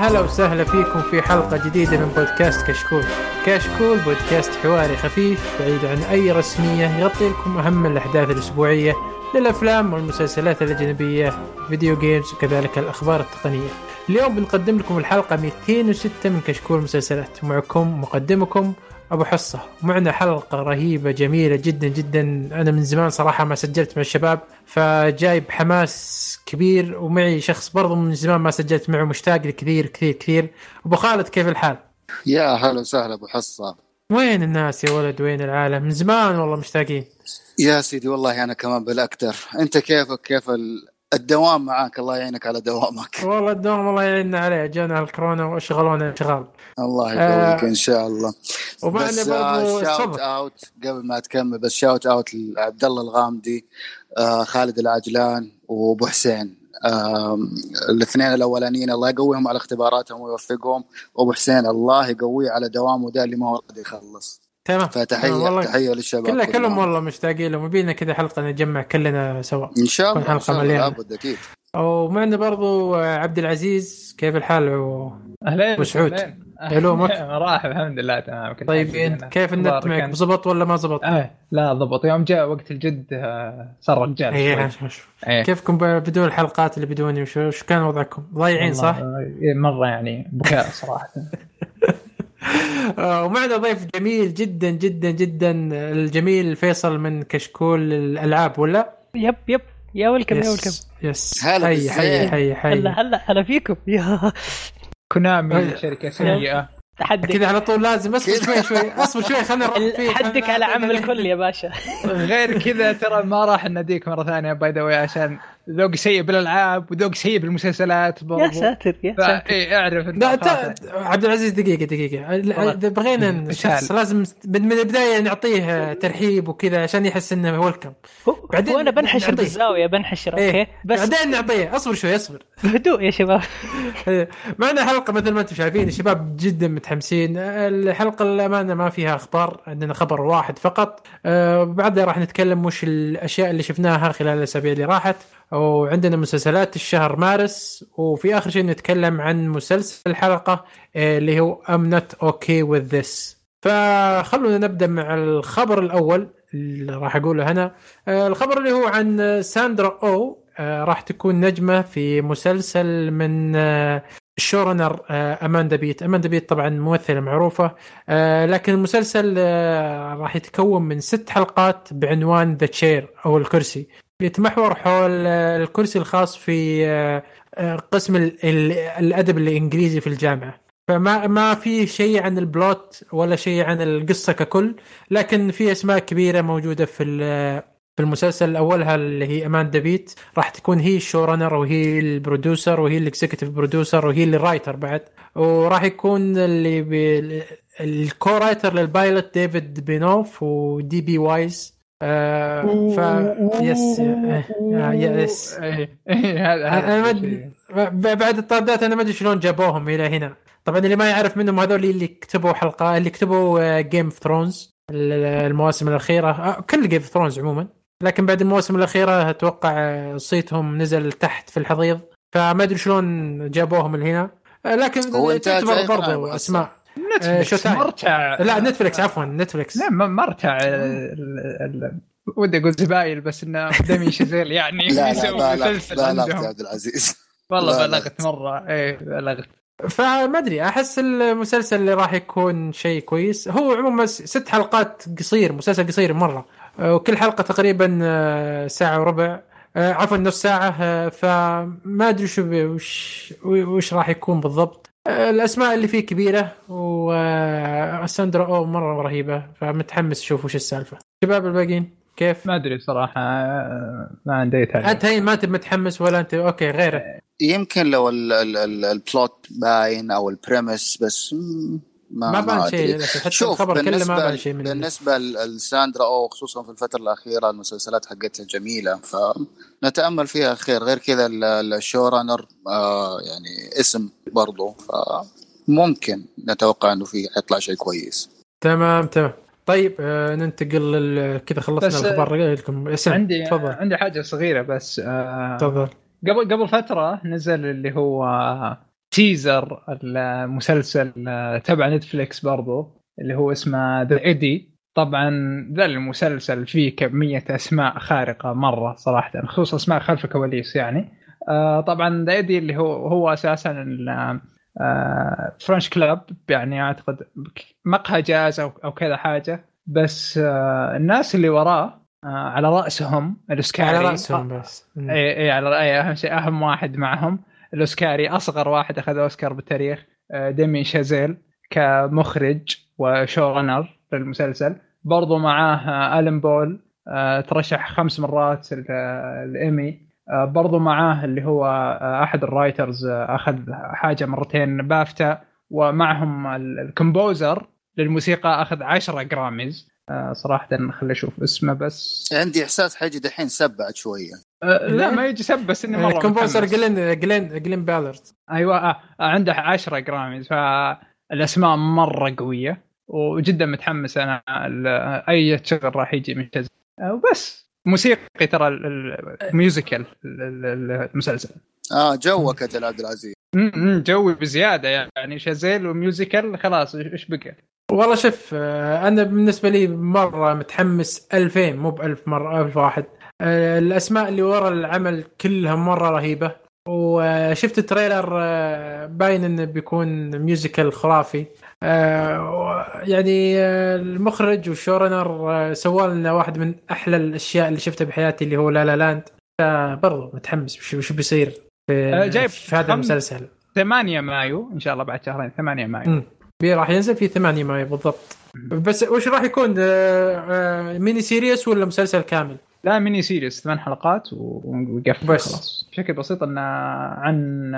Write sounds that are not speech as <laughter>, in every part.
هلا وسهلا فيكم في حلقة جديدة من بودكاست كشكول. كشكول بودكاست حواري خفيف بعيد عن أي رسمية يغطي لكم أهم الأحداث الأسبوعية للأفلام والمسلسلات الأجنبية video games وكذلك الأخبار التقنية. اليوم بنقدم لكم الحلقة 206 من كشكول مسلسلات. معكم مقدمكم أبو حصة. معنا حلقة رهيبة جميلة جدا جدا. أنا من زمان صراحة ما سجلت مع الشباب فجايب حماس كبير ومعي شخص برضه من زمان ما سجلت معه مشتاق كثير كثير كثير. أبو خالد كيف الحال؟ يا هلا وسهلا أبو حصة. وين الناس يا ولد؟ وين العالم؟ من زمان والله مشتاقين. يا سيدي والله أنا كمان بالاكثر أنت كيفك؟ كيف ال... الدوام معاك الله يعينك على دوامك. <laughs> والله الدوام الله يعيننا عليه جانا الكورونا واشغلونا شغال الله يقويك آه إن شاء الله. بس برضو shout out قبل ما تكمل بس shout out لعبد الله الغامدي آه خالد العجلان وأبو حسين. آه الاثنين الأولانيين الله يقويهم على اختباراتهم ويوفقهم. وابو حسين الله يقويه على دوامه ده اللي ما هو راضي يخلص. تمام فتحيه والله تحية للشباب كلها كلهم كلهم. والله مشتاقين لهم يبينا كذا حلقة نجمع كلنا سوا إن شاء الله إن حلقة شاء الله مليانة. لابد أكيد ومعنا برضو عبد العزيز كيف الحال و... أهلين وسعود. أهلين. علومك؟ <laughs> راح الحمد لله تمام طيبين. كيف النت معك؟ زبط ولا ما زبط؟ آه لا ضبط يوم جاء وقت الجد آه، صار رجال إيه. إيه. كيفكم ب- بدون الحلقات اللي بدوني وشو وش كان وضعكم؟ ضايعين صح؟ آه، مرة يعني بكاء صراحة آه، <laughs> ومعنا ضيف جميل جدا جدا جدا الجميل فيصل من كشكول الألعاب ولا؟ yep yep. يا ويلكم يا ويلكم. yes yes هلا حي حي. حي حي. هلا هلا هلا فيكم. <laughs> يا. كونامي. شركة سيئة. حدك كذا على طول لازم اصبر. شوي شوي. اصبر شوي خلينا حدك خلنا- على عم الكل يا باشا. <laughs> <laughs> غير كذا ترى ما راح ناديك مرة ثانية by the عشان ذوق سيء بالألعاب وذوق سيء بالمسلسلات برضو يا ساتر يا ساتر. إيه، اعرف لا. ت- عبد العزيز دقيقة دقيقة. لا، والله. إذا بغينا الشخص. لازم من من البداية نعطيه ترحيب وكذا عشان يحس إنه welcome بعدين هو أنا بنحشر نعطيه. بالزاوية بنحشر إيه. okay؟ بس بعدين نعطيه. أصبر شوي أصبر. بهدوء يا شباب. إيه. معنا حلقة مثل ما أنتم شايفين الشباب جدا متحمسين. الحلقة للأمانة ما فيها أخبار عندنا خبر واحد فقط. آه، بعدها راح نتكلم وش الأشياء اللي شفناها خلال الأسابيع اللي راحت وعندنا مسلسلات الشهر مارس وفي آخر شيء نتكلم عن مسلسل الحلقة آه، اللي هو I'm not okay with this. فخلونا نبدأ مع الخبر الأول اللي راح أقوله هنا آه، الخبر اللي هو عن ساندرا أو آه، راح تكون نجمة في مسلسل من آه، أماندا بيت. أماندا بيت طبعا ممثلة معروفة لكن المسلسل راح يتكون من ست حلقات بعنوان ذا تشير أو الكرسي. يتمحور حول الكرسي الخاص في آه، آه، قسم ال- ال- الأدب الإنجليزي في الجامعة. فما ما في شيء عن البلوت ولا شيء عن القصة ككل لكن في أسماء كبيرة موجودة في في المسلسل. أولها اللي هي اماندا بيت راح تكون هي ال show runner وهي ال producer وهي ال executive producer وهي ال writer بعد. وراح يكون اللي ال co-writer لل pilot ديفيد بينوف ودي بي وايز. ف yes yes <laughs> <laughs> هذا أنا بعد الطردات أنا ما أدري شلون جابوهم إلى هنا. طبعا اللي ما يعرف منهم هذول اللي كتبوا حلقه اللي كتبوا جيم اوف ثرونز المواسم الأخيرة. آه، كل جيم اوف ثرونز عموما. لكن بعد المواسم الأخيرة أتوقع آه، صيتهم نزل تحت في الحضيض. فما أدري شلون جابوهم لهنا. آه، لكن تعتبر أصلاً؟ أسماء. نتفلكس time. مرتع. لا نتفلكس عفوا نتفلكس لا ما- مرتع ال- ال- ودي أقول زبايل بس إنه دمي شزيل يعني. <laughs> لا لا <laughs> يسوي لا لا مسلسل لا. يا عبد العزيز. <laughs> والله لا، لا. بلغت مرة. إيه بلغت. فما أدري أحس المسلسل اللي راح يكون شيء كويس. هو عموما ست حلقات قصير مسلسل قصير مرة. آه، وكل حلقة تقريبا آه، ساعة وربع. آه، عفوا نص ساعة. آه، فما أدري شو بي- وش وش راح يكون بالضبط. آه، الأسماء اللي فيه كبيرة وساندرا أو مرة رهيبة فمتحمس أشوف وش السالفة. شباب الباقيين كيف؟ ما أدري صراحة آه، ما عندي انت تعليق. هين ما أنت متحمس ولا انت okay غيره. يمكن لو ال- ال- ال- ال plot باين أو ال premise بس ما ما بان شيء. حتى شوف الخبر كله ما بالنسبة بان شيء منه. بالنسبة لساندرا أو خصوصا في الفترة الأخيرة المسلسلات حقتها جميلة فنتأمل فيها خير. غير كذا ال- ال- ال show runner آه يعني اسم برضو فممكن نتوقع إنه في حيطلع شيء كويس. تمام تمام. طيب آه ننتقل لل- كذا خلصنا بس، الأخبار. لكم اسم عندي تفضل. عندي حاجة صغيرة بس آه، تفضل. قبل قبل فترة نزل اللي هو teaser المسلسل آه، تبع نتفليكس برضو اللي هو اسمه The Eddy طبعا ذا المسلسل فيه كمية أسماء خارقة مرة صراحة خصوصا أسماء خلف الكواليس يعني. آه، طبعا The Eddy اللي هو هو آه، French club يعني أعتقد مقهى جاز أو أو كذا حاجة. بس آه، الناس اللي وراه آه، على رأسهم الأوسكاري على رأسهم بس. اي اي على أهم شيء أهم واحد معهم. الأوسكاري أصغر واحد أخذ أوسكار بالتاريخ آه، ديمين شازيل كمخرج و show runner للمسلسل. برضو معاه آه، الين بول آه، ترشح خمس مرات ال- الإيمي. برضو معاه اللي هو أحد ال writers أخذ حاجة مرتين بافتا. ومعهم ال- ال composer للموسيقى أخذ 10 Grammys. صراحة خلي أشوف اسمه بس. عندي إحساس حيجي دحين سبعت شوية. آه، لا؟ ما يجي سب بس إني مرة ال composer متحمس. جلين جلين جلين بالرد أيوه آه آه، عنده 10 Grammys فالأسماء مرة قوية وجدا متحمس أنا ال- أي شغل راح يجي من شازيل آه، وبس موسيقي ترى ال- ال- ال musical ال- ال- المسلسل آه جوك أجل عبد العزيز م- م، جوي بزيادة يعني شازيل و musical خلاص إيش بقى؟ والله شوف آه، أنا بالنسبة لي مرة متحمس 2000 مو ب 1000 مرة 1000 واحد آه، الأسماء اللي ورا العمل كلها مرة رهيبة. وشفت التريلر آه، باين إنه بيكون musical خرافي. آه، يعني آه، المخرج وال showrunner آه، سوى لنا واحد من أحلى الأشياء اللي شفتها بحياتي اللي هو لا لا لاند. فبرضه متحمس. وش بيصير في, آه، جايب في هذا المسلسل؟ 8 مايو إن شاء الله بعد شهرين 8 مايو. مم. بي راح ينزل في 8 مايو بالضبط بس وش راح يكون آه، آه، mini series ولا مسلسل كامل؟ لا mini series ثمان حلقات ويقفل بس. خلاص بشكل بسيط انه عن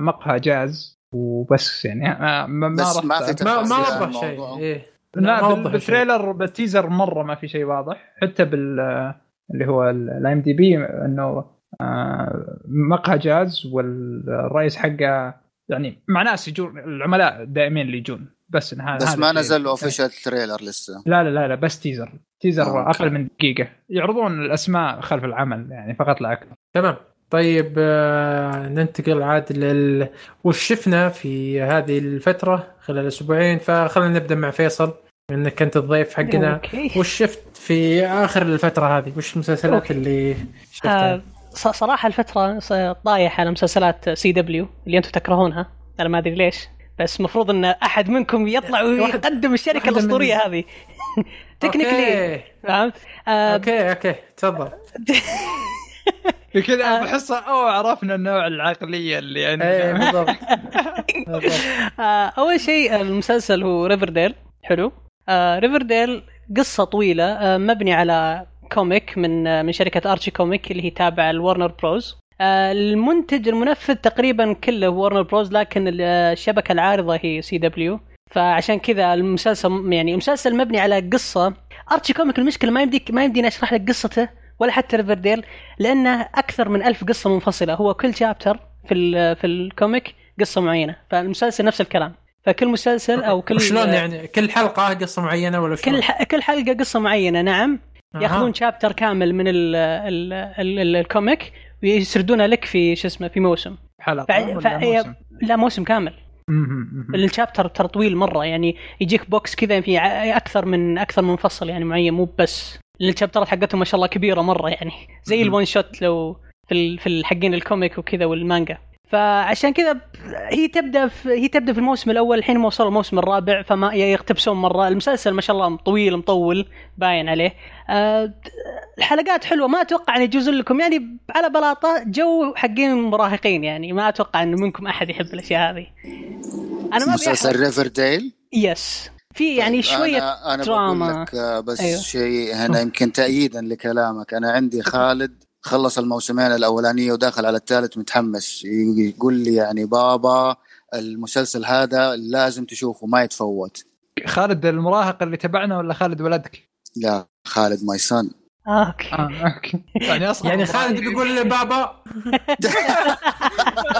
مقهى جاز وبس يعني آه، ما ما بس ما في ما ما تفاصيل عن وضح شيء. إيه لا ما بال- وضح شيء. بال trailer بال teaser مرة ما في شيء واضح حتى بال اللي هو ال IMDb إنه آه، مقهى جاز والرئيس حقه يعني مع ناس يجون العملاء دائمين اللي يجون بس إن هذا بس هذا ما. نزل official trailer لسه لا لا لا لا بس teaser teaser آه، okay. أقل من دقيقة يعرضون الأسماء خلف العمل يعني فقط لا أكثر تمام طيب آه، ننتقل عاد لل وش شفنا في هذه الفترة خلال أسبوعين فخلينا نبدأ مع فيصل إنك أنت الضيف حقنا وش شفت في آخر الفترة هذه؟ وش المسلسلات okay. اللي شفتها؟ ص- صراحة الفترة ص- طايح على مسلسلات CW اللي أنتم تكرهونها. أنا ما أدري ليش. بس المفروض إن أحد منكم يطلع <laughs> ويقدم الشركة الأسطورية هذه. <laughs> technically فهمت؟ آه، okay okay. تفضل. <laughs> كذا آه. بحسها اوه عرفنا النوع العقلية اللي إيه عندنا بالضبط. بالضبط. آه، أول شيء المسلسل هو ريفرديل حلو. آه، ريفرديل قصة طويلة آه، مبني على comic من آه، من شركة Archie Comics اللي هي تابعة ل Warner Bros. آه، المنتج المنفذ تقريبا كله Warner Bros لكن آه، الشبكة العارضة هي CW فعشان كذا المسلسل يعني المسلسل مبني على قصة. Archie Comics المشكلة ما يمديك ما يمديني أشرح لك قصته ولا حتى ريفرديل لأنه أكثر من ألف قصة منفصلة. هو كل chapter في ال- في ال comic قصة معينة. فالمسلسل نفس الكلام. فكل مسلسل أو كل شلون يعني كل حلقة قصة معينة ولا شلون؟ كل ح... كل حلقة قصة معينة نعم. ياخذون chapter كامل من ال ال ال ال ال comic ويسردونه لك في شو اسمه في موسم حلقة فع- فع- موسم؟ لا موسم كامل. ال chapter ترى طويل مرة يعني يجيك box كذا في أكثر من أكثر من فصل يعني معين مو بس الشابترات حقتهم ما شاء الله كبيرة مرة يعني زي. ال one shot لو في في الحقين ال comic وكذا والمانجا فعشان كذا هي تبدأ في هي تبدأ في الموسم الأول الحين ما وصلوا الموسم الرابع فما يقتبسون مرة. المسلسل ما شاء الله طويل مطول باين عليه. أه الحلقات حلوة. ما أتوقع ان يجوزون لكم. يعني على بلاطة جو حقين المراهقين يعني. ما أتوقع انه منكم أحد يحب الأشياء هذه. أنا ما مسلسل أحرق. ريفرديل yes في يعني شوية أنا, أنا دراما. بقول لك آه، بس أيوه. أيوه. شيء هنا يمكن تأييدا لكلامك. أنا عندي خالد خلص الموسمين الأولانية وداخل على الثالث متحمس. يقول لي يعني بابا المسلسل هذا لازم تشوفه ما يتفوت. خالد المراهق اللي تبعنا ولا خالد ولدك؟ لا خالد my son آه okay. آه okay. يعني أصلا يعني خالد بيقول لبابا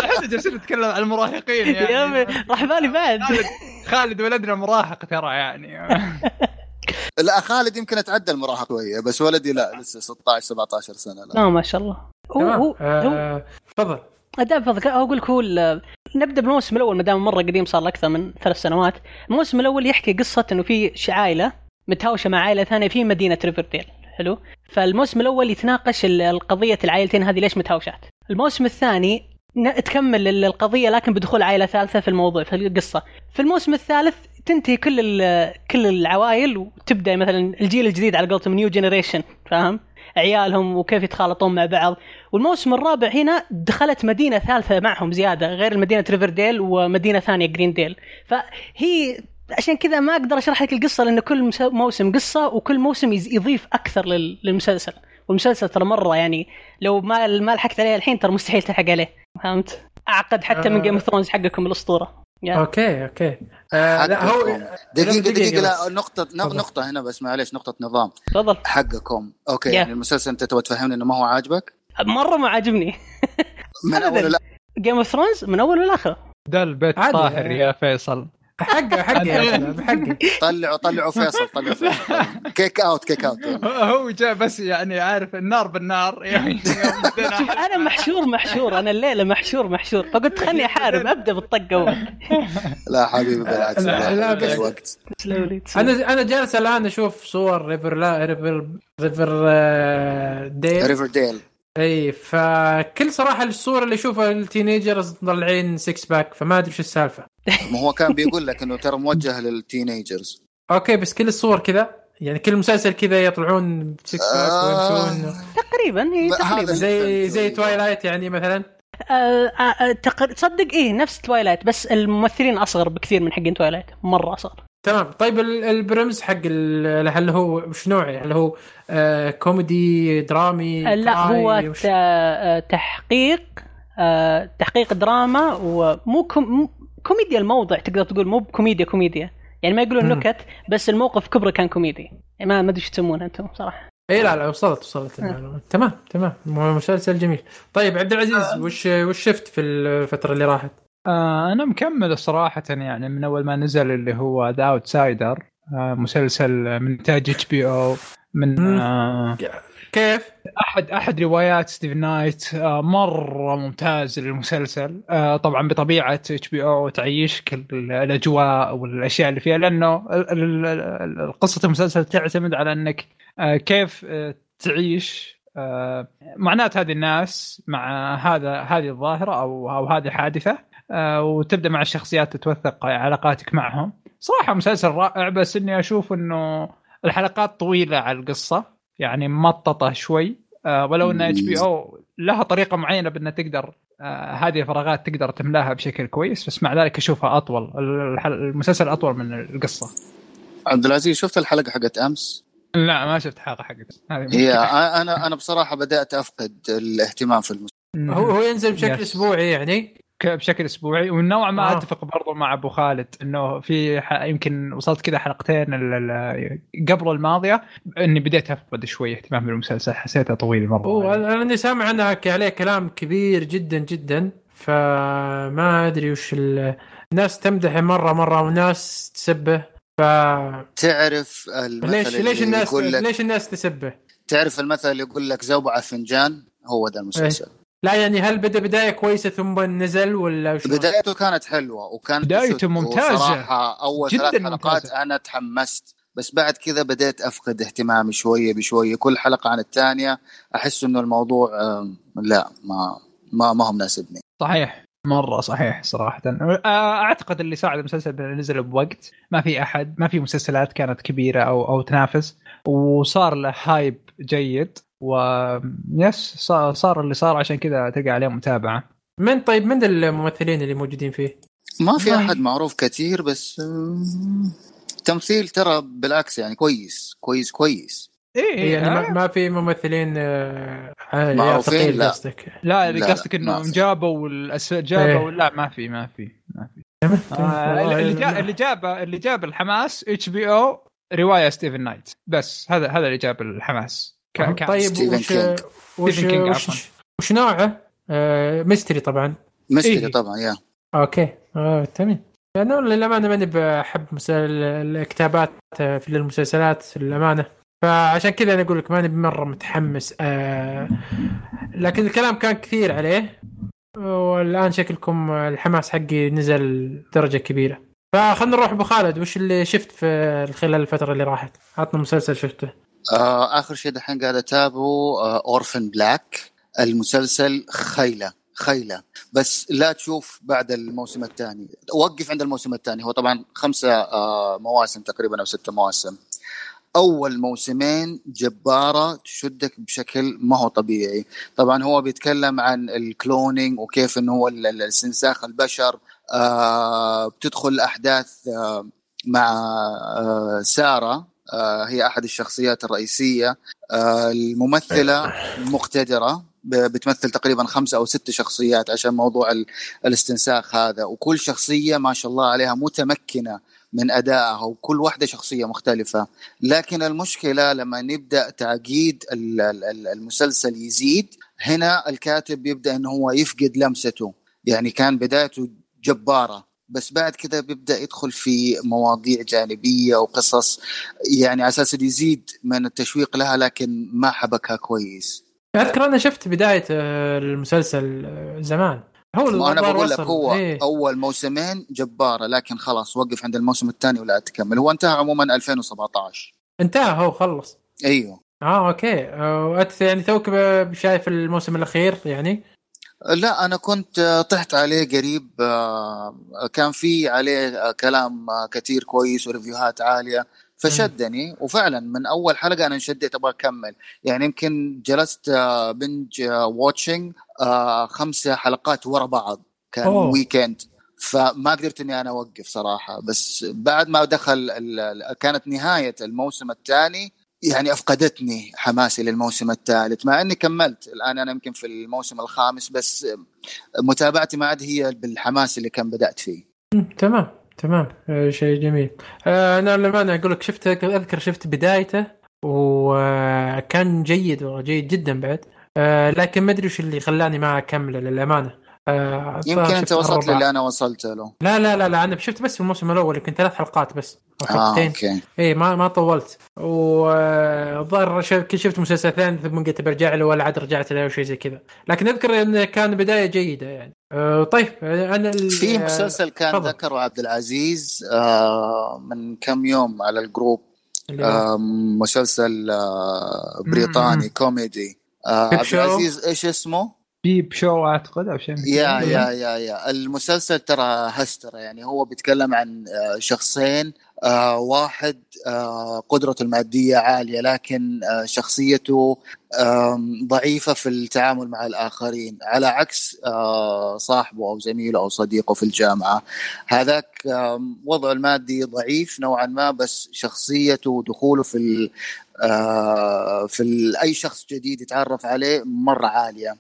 إحنا <laughs> جالسين نتكلم عن المراهقين يعني. راح بالي بعد. خالد خالد ولدنا مراهق ترى يعني. <laughs> لا خالد يمكن اتعدى المراهق شوية بس ولدي لا لسه 16 17 سنة لا. ما شاء الله. هو تمام. هو هو آه، تفضل. أداء بفضلك أقول لك هو ال- نبدأ بالموسم الأول ما دام مرة قديم صار له أكثر من ثلاث سنوات. الموسم الأول يحكي قصة إنه في ش- عائلة متهاوشة مع عائلة ثانية في مدينة ريفرديل حلو؟ فالموسم الأول يتناقش ال- القضية العائلتين هذه ليش متهاوشات. الموسم الثاني تكمل ال- القضية لكن بدخول عائلة ثالثة في الموضوع في القصة. في الموسم الثالث تنتهي كل ال- كل العوائل وتبدأ مثلا الجيل الجديد على قولتهم new generation فاهم؟ عيالهم وكيف يتخالطون مع بعض. والموسم الرابع هنا دخلت مدينة ثالثة معهم زيادة غير مدينة ريفرديل ومدينة ثانية جرينديل فهي عشان كذا ما أقدر أشرح لك القصة لأن كل موسم قصة وكل موسم يضيف أكثر لل- للمسلسل. والمسلسل ترى مرة يعني لو ما ما لحقت عليه الحين ترى مستحيل تلحق عليه فهمت؟ أعقد حتى من. جيم اوف ثرونز حقكم الأسطورة. يا. أوكي أوكي آه لا هو دقيقة دقيقة لا بس. نقطة تفضل. نقطة هنا بس معليش نقطة نظام تفضل حقكم أوكي Yeah. يعني المسلسل أنت تبغى تفهمني إنه ما هو عاجبك؟ مرة ما عاجبني من. اول لا جيم اوف ثرونز من اول للاخر ده البيت. طاهر يا فيصل حقه حقه يا شباب حقه طلعوا طلعوا فيصل طلعوا فيصل. kick out kick out. هو جاء بس يعني عارف النار بالنار يعني <laughs> أنا محشور محشور. أنا الليلة محشور محشور. فقلت خلني <laughs> أحارب أبدأ بالطق أول. <laughs> لا حبيبي بالعكس. لا، لا، لا بس- وقت. تسلم لي تسلم. أنا أنا جالس الآن أشوف صور ريفر لا ريفر ريفر آه، ديل. ريفرديل إي فكل صراحة الصور اللي أشوفها ال teenagers مطلعين six pack فما أدري شو السالفة. ما هو كان بيقول لك إنه ترى موجه لل teenagers. okay بس كل الصور كذا؟ يعني كل مسلسل كذا يطلعون six pack آه. ويمشون. تقريبا هي تقريبا. زي زي توايلايت يعني مثلا. آه، آه، آه، تصدق إيه نفس توايلايت بس الممثلين أصغر بكثير من حقين توايلايت مرة أصغر. تمام. طيب ال- ال premise حق ال- هل هو وش نوعه هل هو آه كوميدي درامي آه، لا هو وش- آه، تحقيق آه، تحقيق دراما ومو كوميديا الموضع تقدر تقول مو بكوميديا كوميديا يعني ما يقولون. نكت بس الموقف كبره كان كوميدي يعني ما ما أدري إيش تسمونه أنتم صراحة اي لا لا وصلت وصلت المعلومة. تمام تمام مسلسل جميل طيب عبد العزيز وش وش شفت في الفترة اللي راحت؟ آه أنا مكمل صراحة يعني من أول ما نزل اللي هو The Outsider آه مسلسل من إنتاج HBO من. آه كيف؟ احد أحد روايات ستيفن نايت آه مرة ممتاز المسلسل آه طبعا بطبيعة HBO تعيشك ال- الأجواء والأشياء اللي فيها لأنه قصه المسلسل تعتمد على إنك آه كيف تعيش معاناه هذه الناس مع هذا هذه الظاهرة أو أو هذه الحادثة وتبدأ مع الشخصيات تتوثق علاقاتك معهم. صراحة مسلسل رائع بس إني أشوف إنه الحلقات طويلة على القصة. يعني مططة شوي. آه ولو إن إتش بي أو لها طريقة معينة بإنها تقدر آه هذه الفراغات تقدر تملاها بشكل كويس بس مع ذلك أشوفها أطول. الحل- المسلسل أطول من القصة. عبد العزيز شفت الحلقة حقت أمس؟ لا ما شفت حلقة حقت. هي. أنا أنا بصراحة بدأت أفقد الاهتمام في المسلسل هو هو ينزل بشكل. أسبوعي يعني؟ بشكل أسبوعي ونوعا ما آه. أتفق برضو مع أبو خالد إنه في ح... يمكن وصلت كذا حلقتين ال... ال... قبل الماضية إني بديت أفقد شوي اهتمام بالمسلسل حسيته طويل مرة يعني. أنا أنا سامع عنها ك- عليه كلام كبير جدا جدا فما أدري وش ال- الناس تمدحه مرة مرة وناس تسبه ف تعرف المثل ليش ليش اللي الناس يقول لك ليش الناس تسبه؟ تعرف المثل اللي يقول لك زوبعه فنجان هو ده المسلسل لا يعني هل بدا بداية كويسة ثم نزل ولا وش بدايته كانت حلوة وكانت بدايته بشد، ممتازة. وصراحة أول جداً ثلاث حلقات ممتازة. أنا تحمست بس بعد كذا بديت أفقد اهتمامي شوية بشوية. كل حلقة عن الثانية أحس إنه الموضوع لا ما ما ما هو مناسبني. صحيح. مرة صحيح صراحة. آه، أعتقد اللي ساعد المسلسل انه نزل بوقت. ما في أحد ما في مسلسلات كانت كبيرة أو أو تنافس. وصار له هايب جيد. و يس صار, اللي صار عشان كذا تلقى عليه متابعة من طيب من الممثلين اللي موجودين فيه؟ ما في ما- أحد معروف كثير بس آم، تمثيل ترى بالعكس يعني كويس كويس كويس إيه يعني ما, آه. ما في ممثلين آه، عالي معروفين؟ ثقيل لا. قصدك لا قصدك إنه. جابوا الأس... جابوا إيه. لا ما في ما في ما في آه. اللي, والله جا... اللي جاب اللي جاب الحماس HBO رواية ستيفن نايت بس هذا هذا اللي جاب الحماس ك... ك... طيب ستيفن وش كينج. وش وش. وش نوعه؟ آه mystery طبعا. mystery إيه. طبعا yeah. Okay. آه تمام. أنا للأمانة ماني بحب مسل... الكتابات آه، في المسلسلات للأمانة. فعشان كذا أنا أقول لك ماني مرة متحمس آه لكن الكلام كان كثير عليه والآن شكلكم الحماس حقي نزل درجة كبيرة. فخلنا نروح أبو خالد وش اللي شفت في خلال الفترة اللي راحت؟ عطنا مسلسل شفته. آه آخر شيء دحين قاعد أتابعه آه Orphan Black المسلسل خيلة خيلة. بس لا تشوف بعد الموسم الثاني. وقف عند الموسم الثاني. هو طبعا خمسة آه مواسم تقريبا أو ستة مواسم. أول موسمين جبارة تشدك بشكل ما هو طبيعي. طبعا هو بيتكلم عن الكلونينج وكيف إنه هو الاستنساخ البشر آه بتدخل الاحداث آه مع آه سارة. آه هي أحد الشخصيات الرئيسية. آه الممثلة مقتدرة بتمثل تقريبا خمسة أو ست شخصيات عشان موضوع الاستنساخ هذا. وكل شخصية ما شاء الله عليها متمكنة من أدائها وكل واحدة شخصية مختلفة. لكن المشكلة لما نبدأ تعقيد المسلسل يزيد هنا الكاتب يبدأ أنه هو يفقد لمسته. يعني كان بدايته جبارة. بس بعد كذا بيبدأ يدخل في مواضيع جانبية وقصص يعني على أساس يزيد من التشويق لها لكن ما حبكها كويس. أذكر أنا شفت بداية المسلسل زمان. هو أنا بقول لك هو إيه؟ أول موسمين جبارة لكن خلاص وقف عند الموسم الثاني ولا تكمل. هو انتهى عموما 2017 انتهى هو خلص. أيوه. آه okay. آه يعني توك شايف الموسم الأخير يعني؟ لا أنا كنت طحت عليه قريب كان في عليه كلام كثير كويس و review هات عالية فشدني. وفعلا من أول حلقة أنا انشديت أبغى أكمل. يعني يمكن جلست binge watching خمسة حلقات ورا بعض كان أوه. weekend فما قدرت إني أنا أوقف صراحة. بس بعد ما دخل كانت نهاية الموسم الثاني يعني أفقدتني حماسي للموسم الثالث مع إني كملت. الآن أنا يمكن في الموسم الخامس بس متابعتي ما عاد هي بالحماس اللي كان بدأت فيه. تمام تمام. آه شيء جميل. آه أنا لما أنا أقول لك شفت أذكر شفت بدايته وكان جيد جيد جدا بعد. آه لكن ما أدري وش اللي خلاني ما أكمله للأمانة. آه يمكن أنت وصلت للي أنا وصلت له. لا لا لا لا أنا شفت بس في الموسم الأول يمكن ثلاث حلقات بس أو حلقتين. آه، okay. اي ما ما طولت. والظاهر شفت مسلسل ثاني ثم قلت برجع له ولا عاد رجعت له أو شيء زي كذا. لكن أذكر انه كان بداية جيدة يعني. آه طيب أنا في مسلسل كان فضل. ذكره عبد العزيز آه من كم يوم على ال group. آه مسلسل آه بريطاني كوميدي. آه عبد العزيز إيش اسمه؟ Peep Show أعتقد أو شيء yeah yeah yeah yeah. المسلسل ترى هستره يعني. هو بيتكلم عن شخصين آه واحد آه قدرته المادية عالية لكن آه شخصيته ضعيفة في التعامل مع الآخرين على عكس صاحبه أو زميله أو صديقه في الجامعة. هذاك وضعه المادي ضعيف نوعا ما بس شخصيته ودخوله في في أي شخص جديد يتعرف عليه مرة عالية.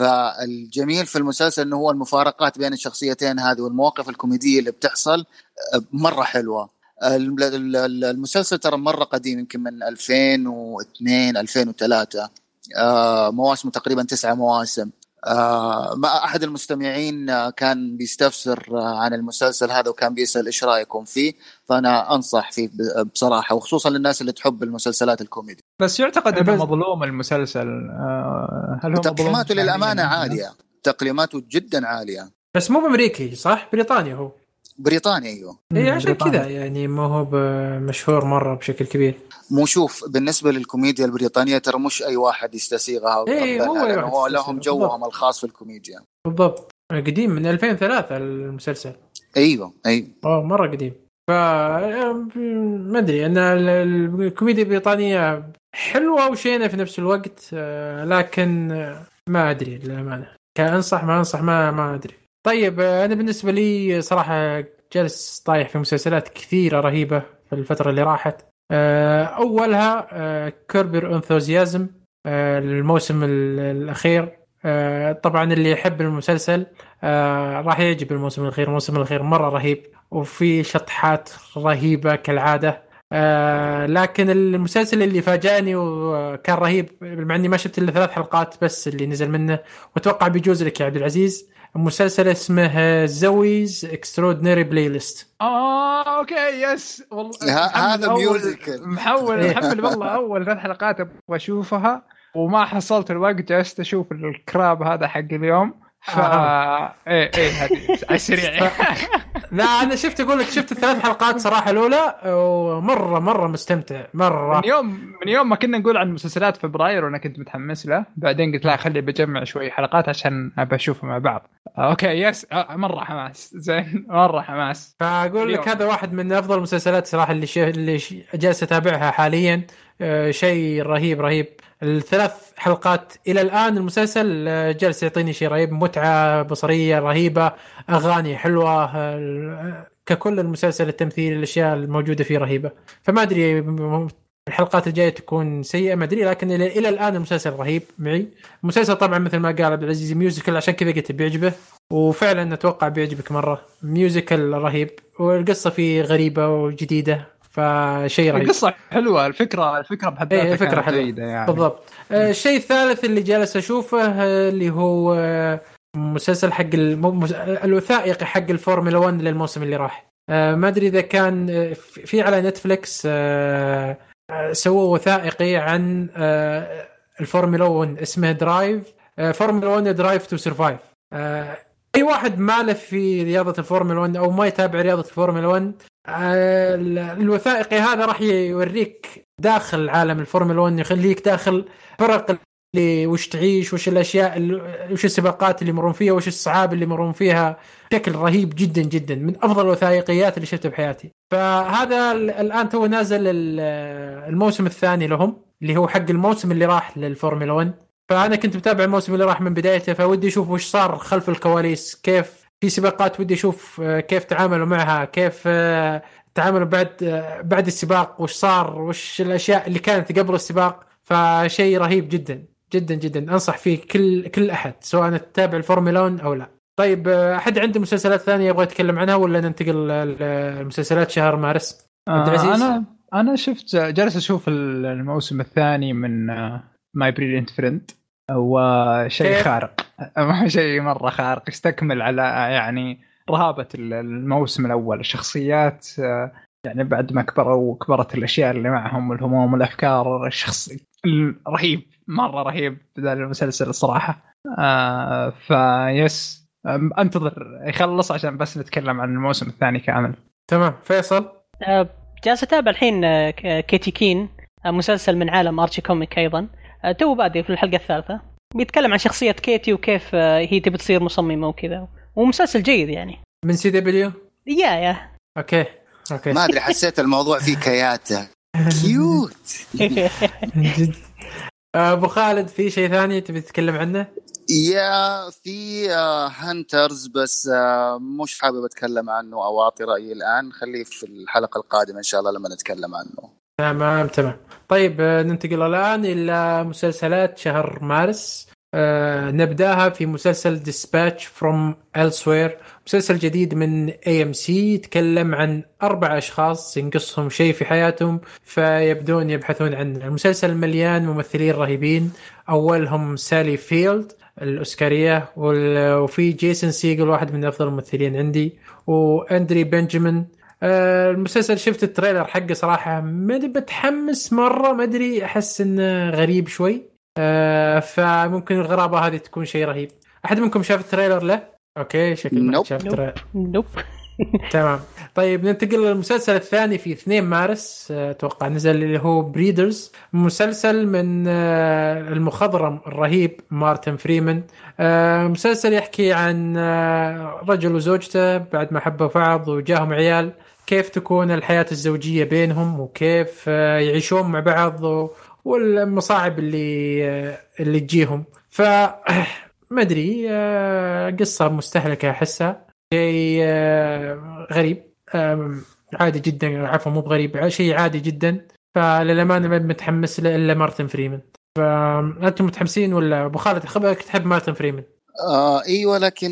فالجميل في المسلسل إنه هو المفارقات بين الشخصيتين هذه والمواقف الكوميدية اللي بتحصل مرة حلوة. المسلسل ترى مرة قديم يمكن من 2002 2003 مواسمه تقريبا تسعة مواسم. ما أحد المستمعين كان بيستفسر عن المسلسل هذا وكان بيسأل إيش رأيكم فيه. فأنا أنصح فيه بصراحة وخصوصا للناس اللي تحب المسلسلات الكوميدي. بس يعتقد انه مظلوم المسلسل. هل هو تقييماته للأمانة عالية. تقييماته جدا عالية. بس مو بأمريكي صح؟ بريطانيا هو. بريطاني أيوه. اي عشان كذا يعني ما هو مشهور مرة بشكل كبير. مو شوف بالنسبة للكوميديا البريطانية ترى مش أي واحد يستسيغها اي هو, هو لهم جوهم الخاص في الكوميديا. بالضبط. قديم من 2003 المسلسل. أيوه أيوه. آه مرة قديم. ما أدري أن الكوميديا البريطانية حلوة وشينة في نفس الوقت لكن ما أدري للأمانة. كأنصح ما أنصح ما ما أدري. طيب أنا بالنسبة لي صراحة جالس طايح في مسلسلات كثيرة رهيبة في الفترة اللي راحت. أولها كربر انثوزيازم الموسم الأخير. طبعا اللي يحب المسلسل راح يعجب الموسم الأخير. الموسم الأخير مرة رهيب وفي شطحات رهيبة كالعادة. لكن المسلسل اللي فاجأني وكان رهيب مع إني ما شفت إلا ثلاث حلقات بس اللي نزل منه وأتوقع بيجوز لك يا عبد العزيز مسلسل اسمه Zoey's Extraordinary Playlist آه okay yes. والله هذا musical محمل إيه. محمل والله أول ثلاث حلقات أبغى أشوفها. وما حصلت الوقت جلست أشوف ال crap هذا حق اليوم. ف إيه إيه هذه على السريع <laughs> لا أنا شفت أقول لك شفت الثلاث حلقات صراحة الأولى ومرة مرة مستمتع. مرة. من يوم من يوم ما كنا نقول عن مسلسلات فبراير وأنا كنت متحمس له بعدين قلت لا خلي بجمع شوي حلقات عشان أبى اشوفها مع بعض. Okay yes. آه، مرة حماس. <laughs> زين مرة حماس. فأقول لك. هذا واحد من أفضل المسلسلات صراحة اللي اللي شي جالس أتابعها حاليا. آه، شيء رهيب رهيب. الثلاث حلقات إلى الآن المسلسل آه، جالس يعطيني شيء رهيب. متعة بصرية رهيبة أغاني حلوة آه، ككل المسلسل التمثيل الأشياء الموجودة فيه رهيبة. فما أدري الحلقات الجاية تكون سيئة ما أدري لكن إلى الآن المسلسل رهيب معي. المسلسل طبعا مثل ما قال عبد العزيز musical عشان كذا قلت بيعجبه وفعلا أتوقع بيعجبك مرة. musical رهيب والقصة فيه غريبة وجديدة. فشيء رهيب. القصة حلوة الفكرة الفكرة بحد إيه، ذاتها كانت حلوة. جيدة يعني. بالضبط. آه، الشيء الثالث اللي جالس أشوفه اللي هو آه، مسلسل حق المو... مس- الوثائقي حق الفورمولا 1 للموسم اللي راح. آه، ما أدري إذا كان في على Netflix سووا وثائقي عن الفورمولا 1 اسمه Drive Formula 1 Drive to Survive أي واحد ماله في رياضة الفورمولا 1 أو ما يتابع رياضة الفورمولا 1 آه، ال- الوثائقي هذا راح يوريك داخل عالم الفورمولا 1 يخليك داخل فرق اللي وش تعيش وش الأشياء وش السباقات اللي يمرون فيها وش الصعاب اللي يمرون فيها بشكل رهيب جدا جدا من أفضل الوثائقيات اللي شفتها بحياتي. فهذا ال- الآن تو نازل ال- الموسم الثاني لهم اللي هو حق الموسم اللي راح للفورمولا 1 فأنا كنت متابع الموسم اللي راح من بدايته فودي أشوف وش صار خلف الكواليس كيف في سباقات ودي أشوف آه، كيف تعاملوا معها كيف آه، تعاملوا بعد آه، بعد السباق وش صار وش الأشياء اللي كانت قبل السباق. فشيء رهيب جدا جدا جدا. أنصح فيه كل كل أحد سواء تتابع الفورمولا 1 أو لا. طيب أحد عنده مسلسلات ثانية يبغى يتكلم عنها ولا ننتقل للمسلسلات شهر مارس. عبد العزيز؟ أنا أنا شفت جالس أشوف الموسم الثاني من My Brilliant Friend وشيء؟ خارق. <laughs> شيء مرة خارق يستكمل على يعني رهابة الموسم الأول. الشخصيات آه، يعني بعد ما كبروا وكبرت الأشياء اللي معهم والهموم والأفكار الشخص رهيب مرة رهيب ذا المسلسل الصراحة. آه فيس أنتظر يخلص عشان بس نتكلم عن الموسم الثاني كامل. تمام. فيصل؟ آه، جالس أتابع الحين آه، Katy Keene آه، مسلسل من عالم Archie Comic أيضا. آه، تو بادئ في الحلقة الثالثة. بيتكلم عن شخصية كيتي وكيف آه، هي تبي تصير مصممة وكذا. ومسلسل جيد يعني. من CW؟ Yeah yeah. Okay. Okay. ما أدري حسيت الموضوع فيه كياتة. Cute. جد. <laughs> آه، أبو خالد في شيء ثاني تبي تتكلم عنه؟ Yeah في آه، Hunters بس آه، مش حابب أتكلم عنه أو أعطي رأيي الآن. خليه في الحلقة القادمة إن شاء الله لما نتكلم عنه. تمام تمام. طيب آه، ننتقل الآن إلى مسلسلات شهر مارس. آه نبدأها في مسلسل Dispatches from Elsewhere. مسلسل جديد من AMC يتكلم عن أربع أشخاص ينقصهم شيء في حياتهم فيبدون يبحثون عن المسلسل مليان ممثلين رهيبين. أولهم سالي فيلد الأوسكارية وفي جيسون سيجل واحد من أفضل الممثلين عندي واندري بنجامين آه، المسلسل شفت ال trailer حقه صراحة ما أدري بتحمس مرة ما أدري أحس إنه غريب شوي. آه، فممكن الغرابة هذه تكون شيء رهيب. أحد منكم شاف ال trailer له؟ Okay شكل ما Nope. شاف ال trailer. Nope <laughs> تمام. طيب ننتقل للمسلسل الثاني في 2 مارس آه، أتوقع نزل اللي هو Breeders مسلسل من آه، المخضرم الرهيب مارتن فريمان. آه، مسلسل يحكي عن آه، رجل وزوجته بعد ما حبوا بعض وجاهم عيال. كيف تكون الحياة الزوجية بينهم وكيف آه، يعيشون مع بعض والمصاعب اللي آه، اللي تجيهم. ف <coughs> ما أدري آه، قصة مستهلكة أحسها. شيء غريب. عادي جدا عفوا مو بغريب شيء عادي جدا. فللأمانة ما متحمس له إلا مارتن فريمان. فانتم متحمسين ولا أبو خالد خبرك تحب مارتن فريمان؟ آه أيوه لكن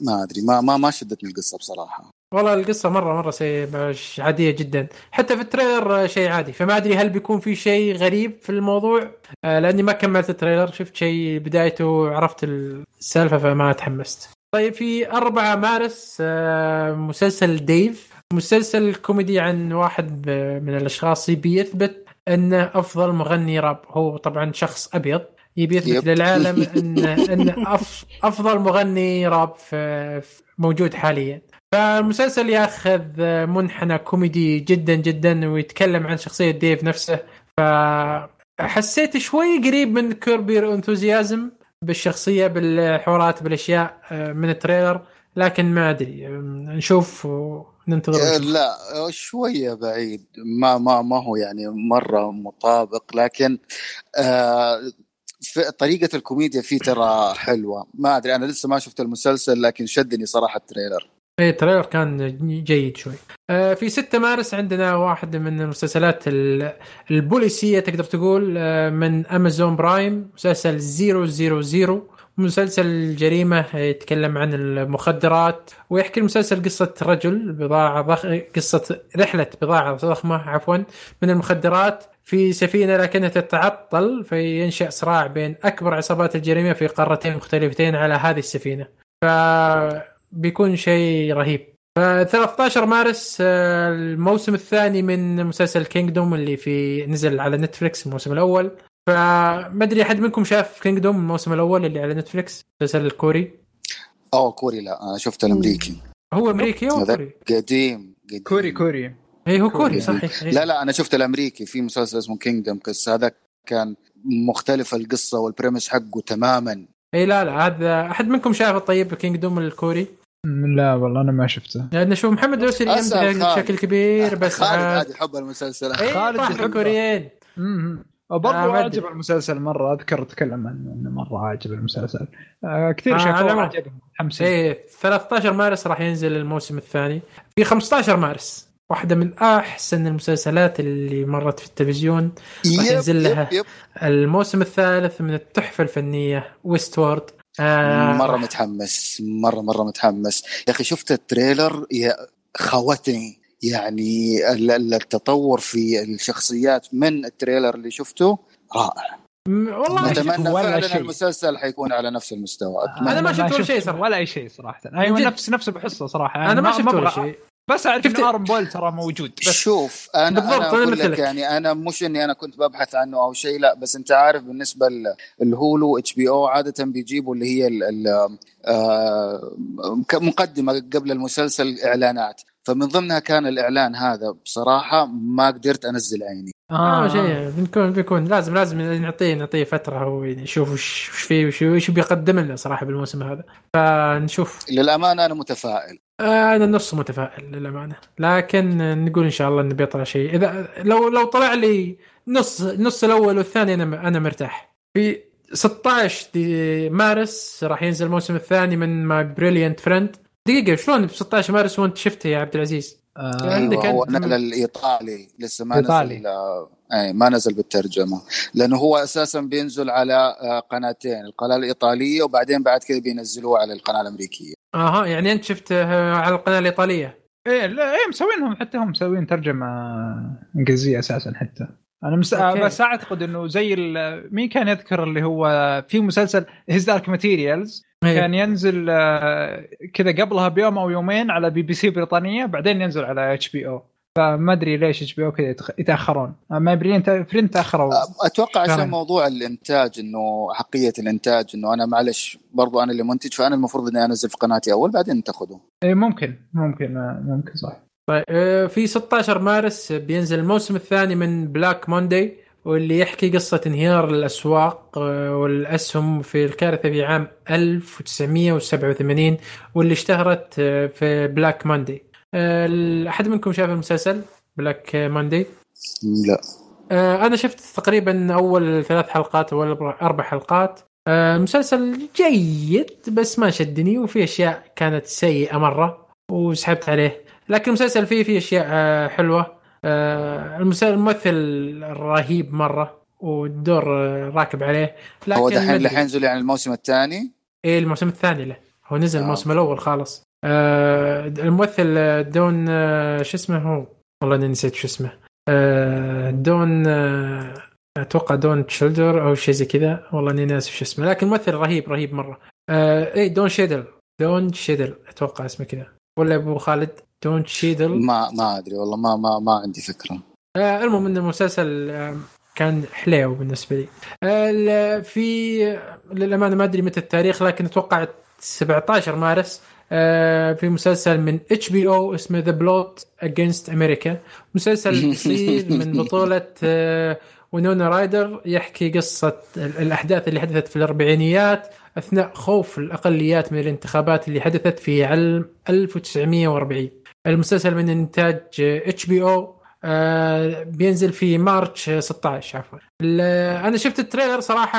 ما أدري ما ما ما شدتني القصة بصراحة. والله القصة مرة مرة سي مش عادية جدا. حتى في ال trailer شيء عادي. فما أدري هل بيكون في شيء غريب في الموضوع. آه، لأني ما كملت ال trailer. شفت شيء بدايته عرفت السالفة فما تحمست. طيب في 4 مارس آه، مسلسل Dave. مسلسل كوميدي عن واحد من الأشخاص. بيثبت أنه أفضل مغني راب. هو طبعا شخص أبيض. يبي يثبت. للعالم <laughs> ان أن أف أفضل مغني راب في- موجود حاليا. فالمسلسل ياخذ منحنى كوميدي جدا جدا ويتكلم عن شخصية ديف نفسه. فحسيت شوي قريب من Curb Your Enthusiasm بالشخصية بالحوارات بالأشياء آه، من ال trailer لكن ما أدري. نشوف وننتظر. لا شوية بعيد. ما ما ما هو يعني مرة مطابق لكن آه طريقة الكوميديا فيه ترى حلوة. ما أدري أنا لسه ما شفت المسلسل لكن شدني صراحة ال trailer. إيه ال trailer كان جيد شوي. آه، في 6 مارس عندنا واحد من المسلسلات ال- البوليسية تقدر تقول آه، من أمازون برايم مسلسل 000 مسلسل جريمة يتكلم عن المخدرات ويحكي المسلسل قصة رجل بضاعة ضخ... قصة رحلة بضاعة ضخمة عفوا من المخدرات في سفينة لكنها تتعطل فينشأ صراع بين أكبر عصابات الجريمة في قارتين مختلفتين على هذه السفينة. فبيكون شيء رهيب. ف 13 مارس آه، الموسم الثاني من مسلسل Kingdom اللي في نزل على نتفلكس الموسم الأول. فما أدري أحد منكم شاف Kingdom الموسم الأول اللي على نتفلكس المسلسل الكوري؟ أوه كوري لا أنا شفت الأمريكي. هو أمريكي؟ أو كوري؟ قديم قديم. كوري كوري. اي هو كوري كوري. صحيح. إيه. لا لا أنا شفت الأمريكي. في مسلسل اسمه Kingdom قصة. هذا كان مختلف القصة وال premise حقه تماما. إي لا لا هذا أحد منكم شاف طيب Kingdom الكوري؟ لا والله أنا ما شفته لأن أشوف محمد أسأل يمدح. بشكل كبير بس خالد عاد- يحب المسلسل إي خالد يحبه. الكوريين امم آه، عجب. المسلسل مرة أذكر تكلم عنه إنه مرة عجب المسلسل آه كثير آه، شافوه. عجبهم متحمسين إيه 13 مارس راح ينزل الموسم الثاني في 15 مارس واحدة من أحسن المسلسلات اللي مرت في التلفزيون راح يب ينزل لها. Yep yep الموسم الثالث من التحفة الفنية Westworld آه مرة متحمس مرة مرة متحمس يا أخي شفت ال trailer يا خوتني يعني ال- ال- التطور في الشخصيات من التريلر اللي شفته رائع والله نتمنى ولا فعلا شيء. المسلسل حيكون على نفس المستوى أنا أتمنى. ما شفت ولا شيء شفت صراحة. ولا اي شيء صراحة أيوه. نفس نفس بحسه صراحة أنا ما شفت ولا شيء بس أعرف إن ارم بول ترى موجود بس شوف أنا بالضبط، أنا أنا أقول. لك يعني أنا مش إني أنا كنت ببحث عنه أو شيء لا بس أنت عارف بالنسبة ل- الهولو إتش بي أو عادة بيجيبوا اللي هي ال- ال- آه، مقدمة قبل المسلسل إعلانات فمن ضمنها كان الإعلان هذا. بصراحة ما قدرت أنزل عيني. آه. شيء. بنكون بيكون لازم لازم نعطيه نعطيه فترة هو يشوف وش وش فيه وش وش بيقدم لنا صراحة بالموسم هذا. فنشوف. للأمانة أنا متفائل. آه، أنا نص متفائل للأمانة. لكن نقول إن شاء الله إنه بيطلع شيء. اذا لو لو طلع لي نص النص الأول والثاني أنا أنا مرتاح. في 16 دي مارس راح ينزل الموسم الثاني من My Brilliant Friend دقيقة شلون ب 16 مارس وانت شفته يا عبد العزيز؟ آه عندك أيوة هو أنت- نزل الإيطالي لسه ما إيطالي. نزل آه، أي ما نزل بالترجمة لأنه هو أساسا بينزل على آه، قناتين القناة الإيطالية وبعدين بعد كذا بينزلوه على القناة الأمريكية. أها يعني أنت شفته على القناة الإيطالية؟ إيه لا إيه مسوينهم حتى هم مسوين ترجمة إنجليزية أساسا حتى. أنا مس... okay. بس أعتقد إنه زي ال... مين كان يذكر اللي هو في مسلسل His Dark Materials إيه. كان ينزل آه، كذا قبلها بيوم أو يومين على بي بي سي بريطانية بعدين ينزل على HBO. فما أدري ليش HBO كذا يتأخرون. My Brilliant Friend تأخروا. أتوقع عشان. موضوع الإنتاج إنه حقية الإنتاج إنه أنا معلش برضو أنا اللي منتج فأنا المفروض إني أنزل في قناتي أول بعدين تاخذه إيه ممكن ممكن آه، ممكن صح. طيب آه، في 16 مارس بينزل الموسم الثاني من Black Monday واللي يحكي قصة انهيار الأسواق آه، والأسهم في الكارثة في عام 1987 واللي اشتهرت آه، في Black آه، أحد منكم شاف المسلسل Black Monday لا. أنا شفت تقريبا أول ثلاث حلقات أو أربع حلقات. مسلسل جيد بس ما شدني وفي أشياء كانت سيئة مرة وسحبت عليه. لكن المسلسل فيه فيه آه، المسلسل الممثل رهيب مرة والدور آه، راكب عليه لكن هو دحين. اللي حينزل يعني الموسم الثاني؟ إيه الموسم الثاني له. هو نزل آه. الموسم الأول خالص آه، الممثل آه، دون آه، شو اسمه هو؟ والله إني نسيت شو اسمه. آه، دون آه، أتوقع دون شيدل أو شيء زي كذا. والله إني ناسي شو اسمه. لكن ممثل رهيب رهيب مرة. آه، إيه دون شيدل. دون شيدل أتوقع اسمه كذا. ولا أبو خالد؟ دون شيدل ما ما أدري والله ما ما ما عندي فكرة. آه المهم إن المسلسل آه كان حليو بالنسبة لي. ال- في للأمانة ما أدري متى التاريخ لكن أتوقع 17 مارس آه، في مسلسل من HBO اسمه The Plot Against America مسلسل <laughs> قصير من بطولة آه، وينونا رايدر يحكي قصة ال- الأحداث اللي حدثت في الأربعينيات أثناء خوف الأقليات من الانتخابات اللي حدثت في عام 1940 المسلسل من إنتاج HBO بينزل في March 16 عفوا. أنا شفت ال trailer صراحة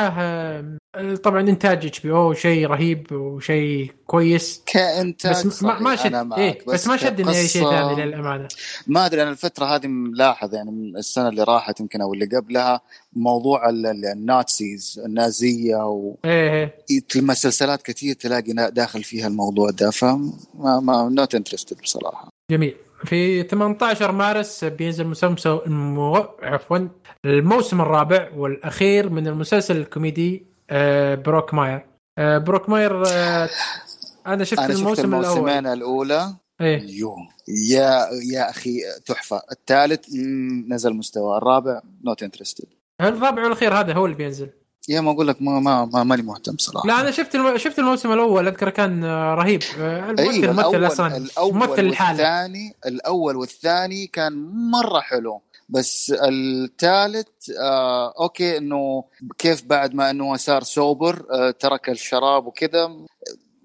آه، طبعا إنتاج HBO شيء رهيب وشيء كويس. كإنتاج بس ما, ما شد إيه بس, ما شدني أي شيء ثاني للأمانة. ما أدري أنا الفترة هذه ملاحظ يعني من السنة اللي راحت يمكن أو اللي قبلها موضوع ال- ال- ال Nazis النازية و إيه إيه. المسلسلات كثير تلاقي داخل فيها الموضوع ده فما ما not interested بصراحة. جميل. في 18 مارس بينزل مسلسل المو... عفوا الموسم الرابع والأخير من المسلسل الكوميدي آه، بروك ماير. آه، بروك ماير آه، أنا شفت شفت الموسم الأول. الموسمين الأولى. إيه. يو يا يا أخي تحفة. الثالث نزل مستوى. الرابع not interested الرابع والأخير هذا هو اللي بينزل. يا ما أقول لك ما ما ما- ماني مهتم صراحة. لا أنا شفت الم... شفت الموسم الأول أذكر كان رهيب. آه، الممثل الممثل الأول أصلا الأول ممثل الحاله والثاني الأول والثاني كان مرة حلو. بس الثالث آه okay إنه كيف بعد ما إنه صار sober آه ترك الشراب وكذا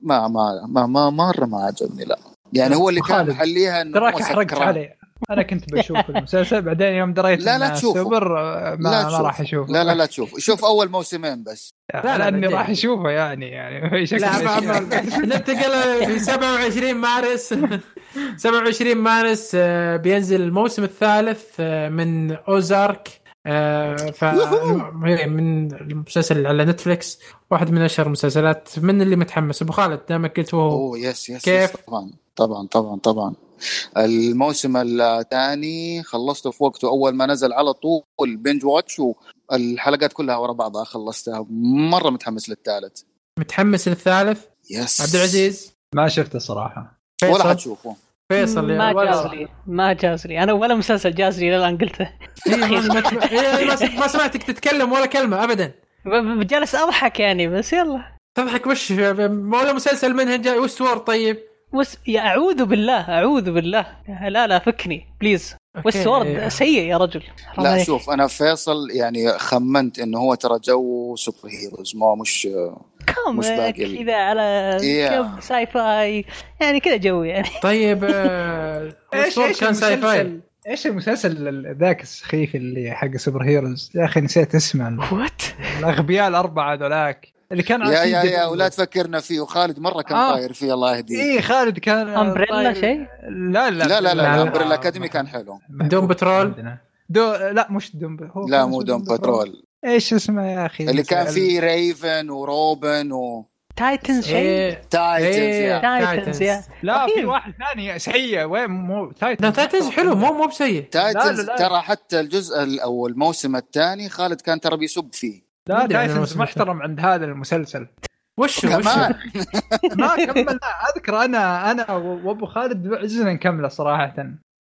ما ما ما ما مرة ما عجبني لا. يعني هو اللي كان محليها إنه تراك حرقت سكران. أنا كنت بشوف المسلسل بعدين يوم دريت لا، لا. sober آه، ما, لا ما تشوف. راح أشوفه لا لا لا تشوف شوف أول موسمين بس لا، لا، لأني. راح أشوفه يعني يعني <laughs> في شكل لا ننتقل في 27 مارس <laughs> 27 مارس آه، بينزل الموسم الثالث آه، من Ozark آه، ف هي من المسلسل على Netflix واحد من أشهر المسلسلات من اللي متحمس أبو خالد دامك قلت وهو أوه yes yes كيف؟ yes طبعا طبعا طبعا طبعا الموسم الثاني خلصته في وقته أول ما نزل على طول. binge watch والحلقات كلها ورا بعضها خلصتها. مرة متحمس للثالث. متحمس للثالث؟ yes عبد العزيز؟ ما شفته صراحة. ولا حتشوفه. فيصل يا ما ولا- جاز لي ما جاز لي أنا ولا مسلسل جاز لي الآن قلته. <laughs> إيه، ما- تسمع- <laughs> إيه، ما سمعت- ما سمعتك تتكلم ولا كلمة ابدا. جالس أضحك يعني بس يلا. تضحك وش ولا مسلسل منها جاي وش وور طيب. وس يا أعوذ بالله أعوذ بالله. لا لا فكني بليز. والسورد سيء يا رجل. لا عليك. شوف أنا فيصل يعني خمنت إنه هو ترى جو سوبر هيروز ما مش مش باقي كذا على Yeah. ساي فاي يعني كذا جو يعني. طيب آه، <laughs> إيش إيش كان ساي فاي المسلسل؟ إيش المسلسل ال- ذاك السخيف اللي حق سوبر هيروز؟ يا أخي نسيت اسمه. وات الأغبياء الأربعة ذولاك. اللي كان يا يا. يا ولا تفكرنا فيه وخالد مرة كان آه. طاير فيه الله يهديه إيه خالد كان أمبريلا طاير- شيء لا لا لا لا لا، لا لا. أمبريلا أكاديمي كان حلو دوم بترول؟ عندنا. دو لا مش دوم هو لا مو دوم بترول إيش اسمه يا أخي اللي كان. فيه ريفن وروبن و تايتنز شيء إيه، تايتنز إيه. يا تايتنز يا لا في. واحد ثاني سيء وين مو تايتنز لا تايتنز حلو مو مو بسيء تايتنز. ترى حتى الجزء ال- أو الموسم الثاني خالد كان ترى بيسب فيه لا تايتنز الموسم محترم عند هذا المسلسل. وش وش <laughs> ما كمل. أذكر أنا أنا وأبو خالد عزنا نكمله صراحة.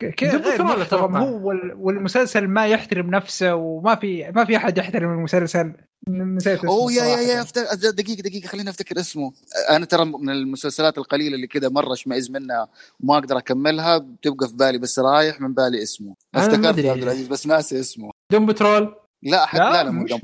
ك- كذا دوم غير بترول محترم. أتوقع. هو وال- والمسلسل ما يحترم نفسه وما في ما في أحد يحترم المسلسل. نسيت اسمه اوه يا يا. يا دقيقة دقيقة خليني أفتكر اسمه. أنا ترى من المسلسلات القليلة اللي كذا مرة أشمئز منها وما أقدر أكملها بتبقى في بالي بس رايح من بالي اسمه. أفتكرت عبد العزيز بس ناسي اسمه. دوم بترول لا حد لا، لا مو مش- دوم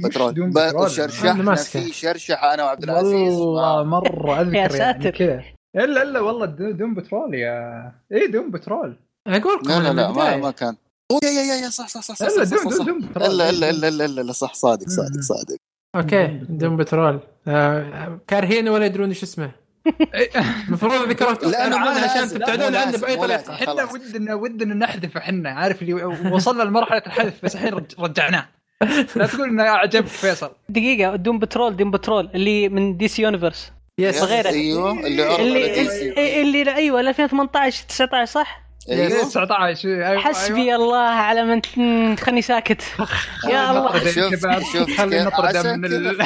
بترول شرشحنا. في شرشحة أنا وعبد العزيز والله. مرة <laughs> أذكر يا يعني ساتر. كذا إلا إلا والله دو- دوم بترول يا اي دوم بترول أقول لا لا من لا ما. ما كان أوه يا يا يا صح صح صح صح إلا دوم دوم بترول إلا إلا إلا إلا إلا, إلا صح صادق صادق. صادق أوكي دوم بترول آه، كارهينه ولا يدرون إيش اسمه <laughs> المفروض ذكرت لا، أنا عنه مو عشان. تبتعدون عنه بأي طريقة. إحنا. ودنا ودنا نحذف إحنا عارف اللي وصلنا لمرحلة الحذف بس الحين رج- رجعناه لا تقول إنه اعجبك فيصل. دقيقة Doom Patrol Doom Patrol اللي من DC Universe yes صغيرة. أيوه اللي عرض اللي. اللي, اللي أيوه 2018 19 صح؟ أيوه. 19 أيوة، حسبي الله على من خلني ساكت. <laughs> يا الله. نطرد شوف-. شوف خلي عشان من ال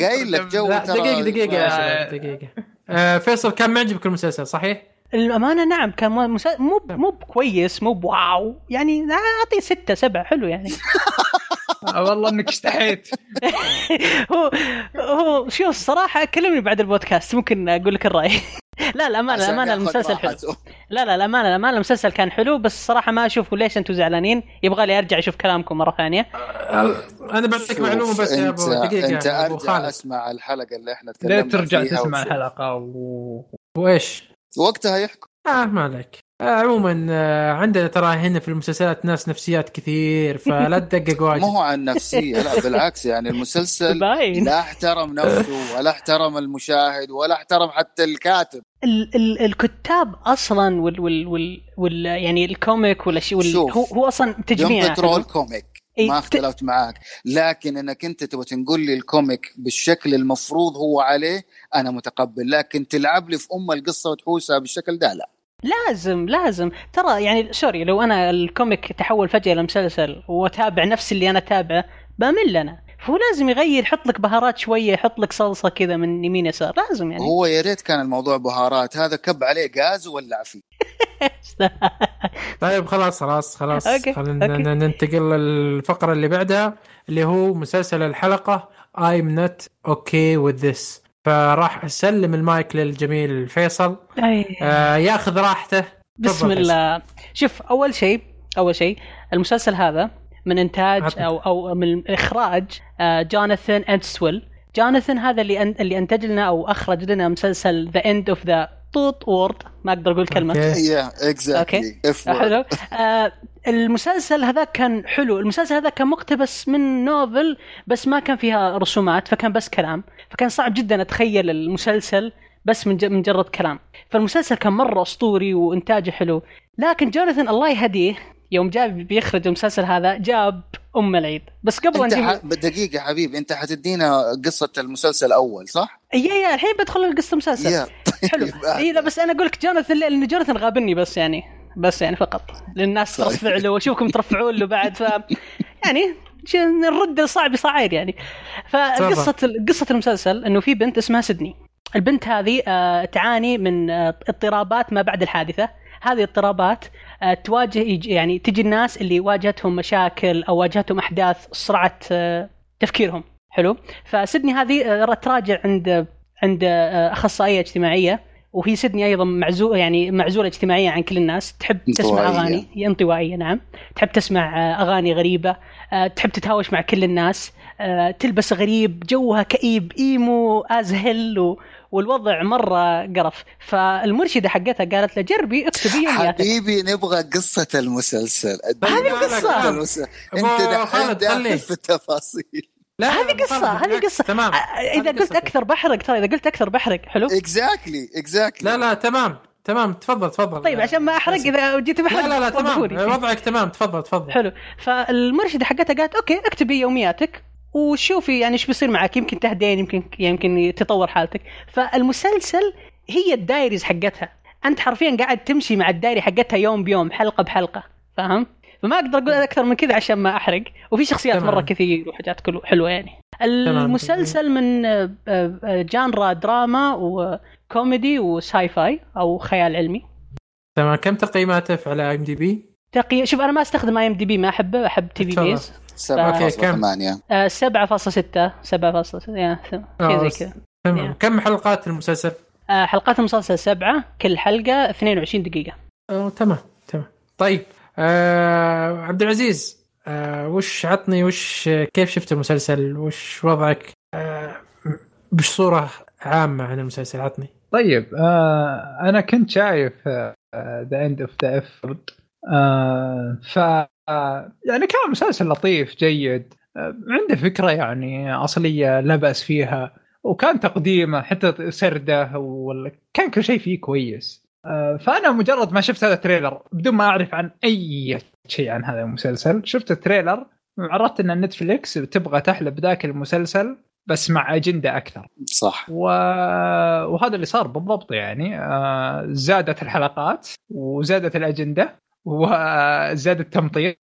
قايل لك جو دقيقه دقيقة يا. شباب دقيقة. آه، فيصل كان معجبك المسلسل صحيح؟ الأمانة نعم كان مو مو مو كويس مو بواو. يعني أعطيه ستة سبعة حلو يعني. <laughs> والله إنك استحيت <laughs> هو هو شوف الصراحه كلمني بعد البودكاست ممكن أقول لك الرأي. <laughs> لا الامانه الامانه المسلسل حلو. لا لا الامانه الامانه المسلسل كان حلو بس الصراحه ما أشوف ليش أنتم زعلانين. يبغى لي أرجع أشوف كلامكم مرة ثانية. أنا بعطيك معلومة بس يا أبو دقيقة. أنت أرجع خالد. أسمع الحلقة اللي إحنا تكلمنا ليه ترجع تسمع. الحلقة و... وإيش؟ وقتها يحكم. آه ما عليك. آه عموما آه عندنا ترى هنا في المسلسلات ناس نفسيات كثير فلا تدقق واجد. ما هو عن نفسية لا <laughs> بالعكس يعني المسلسل باين. لا احترم نفسه ولا احترم المشاهد ولا احترم حتى الكاتب. ال ال الكتاب أصلا وال وال وال, وال يعني ال comic ولا شيء وال هو, هو أصلا تجميع Patrol حلو. comic ما اختلفت معاك. لكن إنك أنت تبغى تنقل لي ال comic بالشكل المفروض هو عليه أنا متقبل. لكن تلعب لي في أم القصة وتحوسها بالشكل ده لا. لازم لازم. ترى يعني sorry لو أنا ال comic تحول فجأة إلى مسلسل وأتابع نفس اللي أنا أتابعه بمل أنا. فهو لازم يغير يحط لك بهارات شوية يحط لك صلصة كذا من يمين يسار. لازم يعني. هو يا ريت كان الموضوع بهارات. هذا كب عليه غاز وولع فيه. <laughs> طيب خلاص خلاص خلاص. okay، خلينا ننتقل للفقرة اللي بعدها اللي هو مسلسل الحلقة I'm not okay with this. فراح أسلم المايك للجميل فيصل. آه ياخذ راحته. بسم الله. شوف أول شيء أول شيء المسلسل هذا من إنتاج عطنا. أو أو من إخراج آه، جوناثان أنتويسل. جوناثان هذا اللي اللي أنتج لنا أو أخرج لنا مسلسل The End of the توت World ما أقدر أقول كلمة. يا اكزاكتلي اف حلو آه المسلسل هذا كان حلو. المسلسل هذا كان مقتبس من novel بس ما كان فيها رسومات فكان بس كلام. فكان صعب جدا أتخيل المسلسل بس من ج- من مجرد كلام. فالمسلسل كان مرة أسطوري وإنتاجه حلو. لكن جوناثان الله يهديه يوم جاء بيخرج المسلسل هذا جاب أم العيد. بس قبل أنت نجيب ح... دقيقة حبيبي أنت حتدينا قصة المسلسل الأول صح؟ yeah yeah الحين بدخل القصة المسلسل. يا حلو. اي لا بس أنا أقول لك جوناثان لأن جوناثان غابني بس يعني بس يعني فقط. للناس طيب. ترفع له وأشوفكم ترفعون له بعد ف يعني نرد صعب يصعد يعني. فقصه قصة المسلسل إنه في بنت اسمها سيدني. البنت هذه آه، تعاني من آه، اضطرابات ما بعد الحادثة. هذه الاضطرابات آه، تواجه يج- يعني تجي الناس اللي واجهتهم مشاكل أو واجهتهم أحداث صرعت آه، تفكيرهم. حلو؟ فسيدني هذه آه، تراجع عند عند آه، أخصائية اجتماعية وهي سيدني أيضا معزول يعني معزولة اجتماعيا عن كل الناس. تحب تسمع انطوائية. أغاني؟ هي انطوائية نعم. تحب تسمع آه، أغاني غريبة؟ آه، تحب تتهاوش مع كل الناس؟ آه، تلبس غريب جوها كئيب إيمو أزهل و... والوضع مرة قرف. فالمرشدة حقتها قالت له جربي اكتبي يومياتك حبيبي نبغى قصة المسلسل. هذه. المسلسل. أبو أنت دحين خالد، داخل. في التفاصيل. لا هذه بالضبط، هذه قصة. تمام. اذا هذه قلت. أكثر بحرق ترى إذا قلت أكثر بحرق حلو؟ exactly exactly لا لا تمام تمام تفضل تفضل. طيب عشان ما أحرق إذا جيت بحرق لا لا لا تمام. وضعك تمام تفضل تفضل. حلو. فالمرشدة حقتها قالت okay اكتبي يومياتك. وشوفي يعني إيش بيصير معك يمكن تهدين يمكن يمكن تطور حالتك. فالمسلسل هي ال diaries حقتها. أنت حرفيا قاعد تمشي مع ال diary حقتها يوم بيوم حلقة بحلقة فاهم؟ فما أقدر أقول أكثر من كذا عشان ما أحرق. وفي شخصيات تمام. مرة كثير وحاجات كله حلوة يعني. المسلسل من آه، آه، genre دراما وكوميدي و sci-fi أو خيال علمي. تمام. كم تقييماته على IMDb؟ تقي... شوف أنا ما أستخدم IMDb ما أحبه أحب TV. Base okay، كم؟ 7.8 آه، 7.6 7.6 يا شيء زي كذا. تمام. كم حلقات المسلسل؟ آه، حلقات المسلسل سبعة كل حلقة 22 دقيقة. تمام تمام. طيب آه عبد العزيز آه وش عطني وش كيف شفت المسلسل؟ وش وضعك؟ آه بصورة عامة عن المسلسل عطني. طيب آه أنا كنت شايف The End of the F F آه، يعني كان مسلسل لطيف جيد. آه، عنده فكرة يعني أصلية لا بأس فيها. وكان تقديمه حتى سرده ولا كان كل شيء فيه كويس. آه، فأنا مجرد ما شفت هذا ال trailer بدون ما أعرف عن أي شيء عن هذا المسلسل شفت ال trailer عرفت إن نتفليكس تبغى تحلب ذاك المسلسل بس مع أجندة أكثر. صح. و... وهذا اللي صار بالضبط يعني. آه، زادت الحلقات وزادت الأجندة. وزاد التمطيط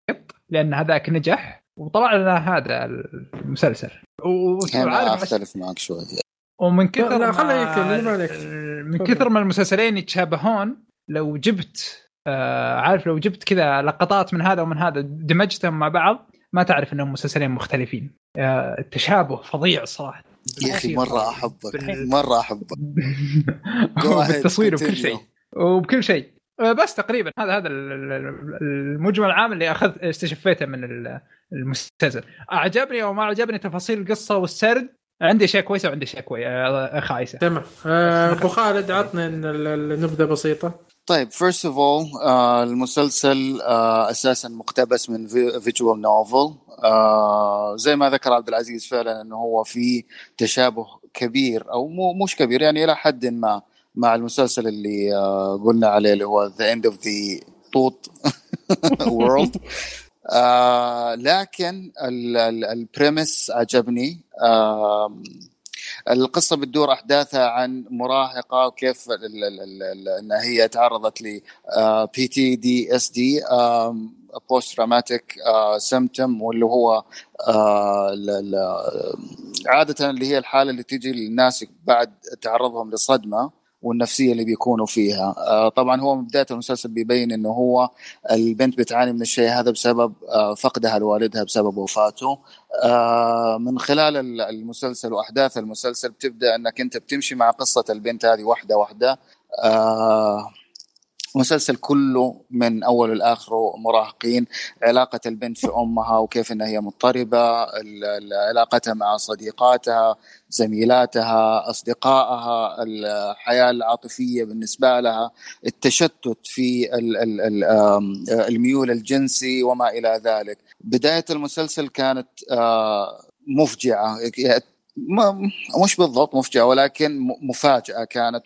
لأن هذاك نجح. وطلع لنا هذا المسلسل. وعارف أختلف معك شوي. ومن كثر لا، ما عليك. من كثر ما المسلسلين يتشابهون لو جبت آه عارف لو جبت كذا لقطات من هذا ومن هذا دمجتهم مع بعض ما تعرف إنهم مسلسلين مختلفين. آه، التشابه فظيع الصراحه يا أخي مرة أحبك. مرة أحبك. <laughs> بالتصوير وبكل continue. شيء وبكل شيء. آه، بس تقريبا. هذا هذا ال- ال- المجمل العام اللي اخذ استشفيته من ال- المسلسل أعجبني أو ما عجبني تفاصيل القصة والسرد. عندي اشياء كويسه وعندي اشياء كويسه خايسة. تمام. آه، أبو خالد عطنا النبذة بسيطة. طيب first of all المسلسل آه أساسا مقتبس من visual novel آه زي ما ذكر عبد العزيز فعلا إنه هو في تشابه كبير أو مو مش كبير يعني إلى حد ما. مع المسلسل اللي آه قلنا عليه اللي هو The End of the طوط World لكن ال premise عجبني. آه القصة بتدور أحداثها عن مراهقة وكيف ال- ال- ال- ال- أن هي تعرضت ل بي تي دي اس دي بوست تراماتيك سيمتوم واللي هو آه، عادة اللي هي الحالة اللي تيجي للناس بعد تعرضهم لصدمة. والنفسية اللي بيكونوا فيها. آه، طبعا هو من بداية المسلسل بيبين إنه هو البنت بتعاني من الشيء هذا بسبب آه، فقدها لوالدها بسبب وفاته. آه، من خلال ال- المسلسل وأحداث المسلسل بتبدأ إنك أنت بتمشي مع قصة البنت هذه واحدة واحدة. آه، مسلسل كله من اوله لآخره مراهقين علاقة البنت في أمها وكيف إنها هي مضطربة علاقتها مع صديقاتها زميلاتها أصدقائها الحياة العاطفية بالنسبة لها التشتت في الميول الجنسي وما إلى ذلك. بداية المسلسل كانت آه، مفجعة مش بالضبط مفجعة ولكن مفاجأة كانت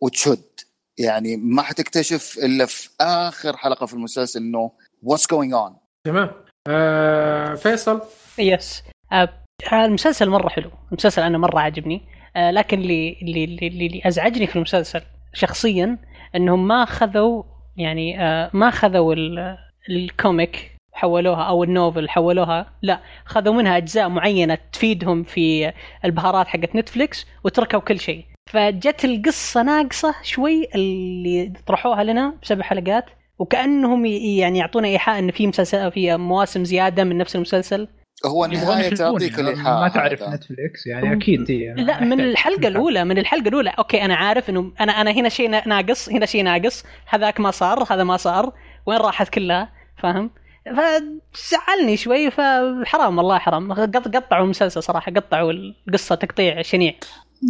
وتشد. يعني ما حتكتشف إلا في آخر حلقة في المسلسل إنه what's going on تمام. آه، فيصل؟ yes آه، المسلسل مرة حلو. المسلسل أنا مرة عجبني آه، لكن اللي اللي اللي, اللي اللي أزعجني في المسلسل شخصيا إنهم ما خذوا يعني آه، ما خذوا ال- ال comic حولوها أو ال novel حولوها. لا خذوا منها أجزاء معينة تفيدهم في البهارات حقت نتفليكس وتركوا كل شيء. فجت القصة ناقصة شوي اللي طرحوها لنا بسبع حلقات وكأنهم يعني يعطونا إيحاء إن في مسلسل في مواسم زيادة من نفس المسلسل. هو النهايه تعطيك يعني الإيحاء ما تعرف. نتفليكس يعني أكيد هي لا من الحلقة الأولى من الحلقة الأولى. okay أنا عارف إنه أنا أنا هنا شيء ناقص هنا شيء ناقص. هذاك ما صار هذا ما صار. وين راحت كلها؟ فاهم؟ فزعلني شوي فحرام والله حرام. قط- قطعوا المسلسل صراحة قطعوا القصة تقطيع شنيع.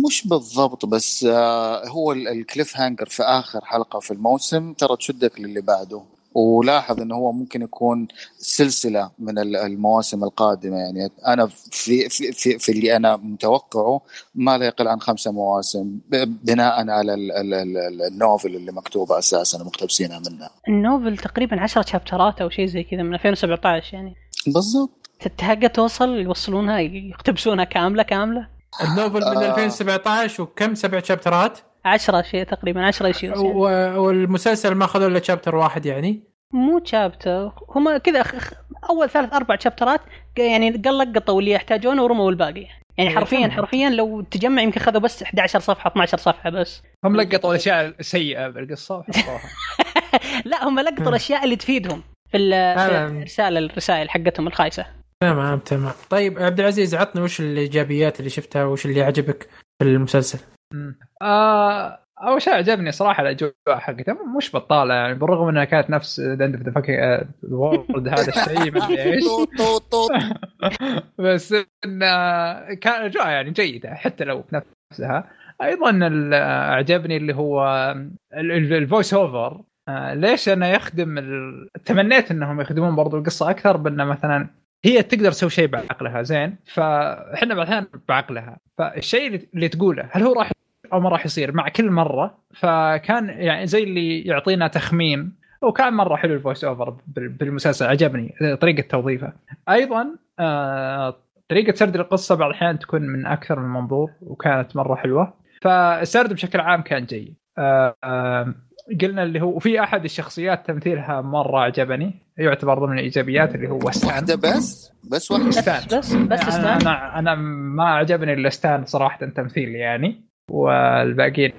مش بالضبط بس آه، هو ال- ال cliffhanger في آخر حلقة في الموسم ترى تشدك للي بعده. ولاحظ إنه هو ممكن يكون سلسلة من ال- المواسم القادمة. يعني أنا في في في, في اللي أنا متوقعه ما لا يقل عن خمسة مواسم بناء على ال- ال- ال- ال- ال novel اللي مكتوبة أساسا مقتبسينها منها. ال novel تقريبا 10 chapter ات أو شيء زي كذا من 2017 يعني. بالضبط. تتهقى توصل يوصلونها يقتبسونها كاملة كاملة؟ ال novel من آه. 2017 وكم سبع chapter ات 10 شيء تقريبا 10 ايشيوز يعني. و- والمسلسل ما اخذوا إلا شابتر واحد يعني مو شابتر هم كذا خ- خ- أول ثلاث أربع شابترات يعني قال قطوا اللي يحتاجونه ورموا الباقي يعني إيه، حرفيا. حرفيا لو تجمع يمكن خذوا بس 11 صفحة 12 صفحة بس هم لقطوا الاشياء السيئه بالقصة وحطوها <laughs> لا هم لقطوا الأشياء اللي تفيدهم في. الرسالة الرسائل حقتهم الخايسة تمام تمام. طيب عبد العزيز عطنا وش الإيجابيات اللي شفتها وش اللي عجبك في المسلسل. آه أول شيء عجبني صراحة الأجواء حقتها مش بطالة يعني بالرغم إنها كانت نفس end of the world هذا الشيء ما أدري <laughs> إيش. <laughs> بس إن كان الأجواء يعني جيدة حتى لو نفسها أيضا ال- اعجبني اللي هو ال voice over ليش أنا يخدم ال- تمنيت إنهم يخدمون برضو القصة أكثر بان مثلا هي تقدر تسوي شيء بعقلها زين؟ فاحنا بعض الاحيان بعقلها. فالشيء اللي- تقوله هل هو راح أو ما راح يصير؟ مع كل مرة. فكان يعني زي اللي يعطينا تخمين. وكان مرة حلو ال voice over بال- بالمسلسل عجبني طريقة توظيفه. أيضا آه، طريقة سرد القصة بعض الأحيان تكون من أكثر من منظور وكانت مرة حلوة. فالسرد بشكل عام كان جيد. آه، قلنا اللي هو وفي أحد الشخصيات تمثيلها مرة عجبني يعتبر ضمن الإيجابيات اللي هو ستان واحدة بس؟ بس واحدة. بس ستان. بس بس أنا ستان أنا, أنا ما عجبني إلا ستان صراحة تمثيل يعني والباقيين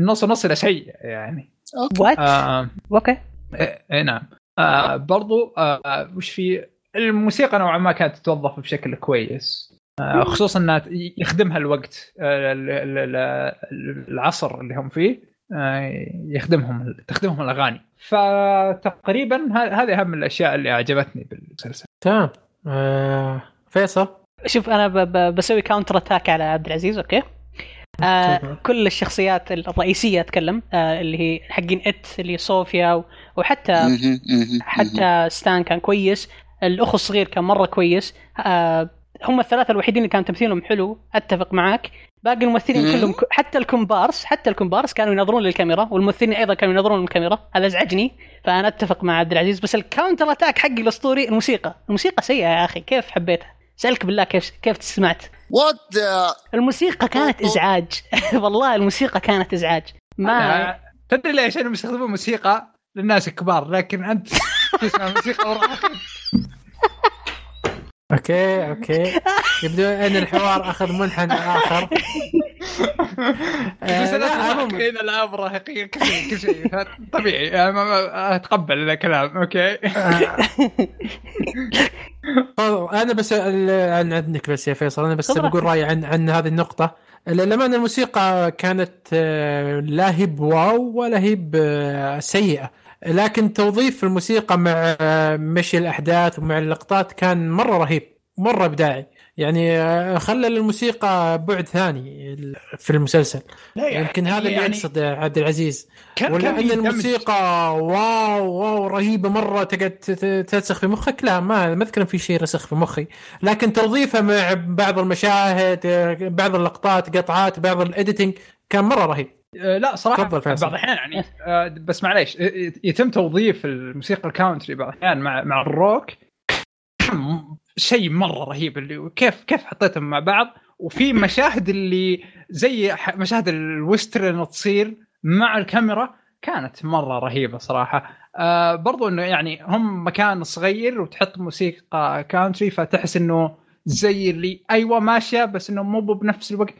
نص نص إلى شيء يعني. Wyatt آه okay. إيه إيه نعم. آه برضو آه وش في الموسيقى نوعا ما كانت تتوظف بشكل كويس. آه، خصوصا إنها يخدمها الوقت آه، ال- ال- ال- العصر اللي هم فيه. يخدمهم تخدمهم الأغاني. فتقريبا ه- هذه أهم الأشياء اللي أعجبتني بالمسلسل. تمام. آه فيصل؟ شوف أنا بسوي counter attack على عبد العزيز okay؟ آه. كل الشخصيات الرئيسية أتكلم آه اللي هي حقين IT اللي هي صوفيا وحتى. حتى ستان كان كويس. الاخو الصغير كان مرة كويس. آه هم الثلاثة الوحيدين اللي كان تمثيلهم حلو أتفق معاك باقي الممثلين مم. كلهم حتى الكومبارس حتى الكومبارس كانوا ينظرون للكاميرا والممثلين أيضا كانوا ينظرون للكاميرا. هذا ازعجني فأنا أتفق مع عبد العزيز. بس ال counter attack حقي الأسطوري الموسيقى. الموسيقى سيئة يا أخي كيف حبيتها؟ سألك بالله كيف كيف سمعت؟ what the الموسيقى كانت إزعاج. <laughs> والله الموسيقى كانت إزعاج. ما تدري ليش؟ انهم يستخدمون موسيقى للناس الكبار لكن أنت تسمع موسيقى <laughs> okay okay. يبدو أن الحوار أخذ منحنى آخر. <laughs> آه، بس لا، أنا إلى الان مراهقين كل شيء كل شيء. طبيعي أتقبل الكلام. okay. آه، أنا بس عن عندك بس يا فيصل. أنا بس. بقول رأيي عن عن هذه النقطة. للأمانة الموسيقى كانت آه، لا هي ب wow ولا هي سيئة. لكن توظيف الموسيقى مع آه، مشي الأحداث ومع اللقطات كان مرة رهيب مرة إبداعي. يعني آه، خلى الموسيقى بعد ثاني في المسلسل. لا يعني- يمكن هذا اللي يعني يقصد عبد العزيز. كان ولا كان أن. الموسيقى wow wow رهيبة مرة تقعد ترسخ في مخك؟ لا ما ما أذكر في شيء رسخ في مخي. لكن توظيفه مع بعض المشاهد بعض اللقطات قطعات بعض ال editing كان مرة رهيب. آه، لا صراحة تفضل فيصل. بعض الأحيان يعني آه، بس معليش آه، يتم توظيف الموسيقى ال country بعض الأحيان مع مع الروك. <clears throat> شيء مرة رهيب اللي كيف كيف حطيتهم مع بعض. وفي مشاهد اللي زي مشاهد ال western تصير مع الكاميرا كانت مرة رهيبة صراحة. آه برضو إنه يعني هم مكان صغير وتحط موسيقى country فتحس إنه زي اللي أيوه ماشية بس إنه مو بنفس الوقت.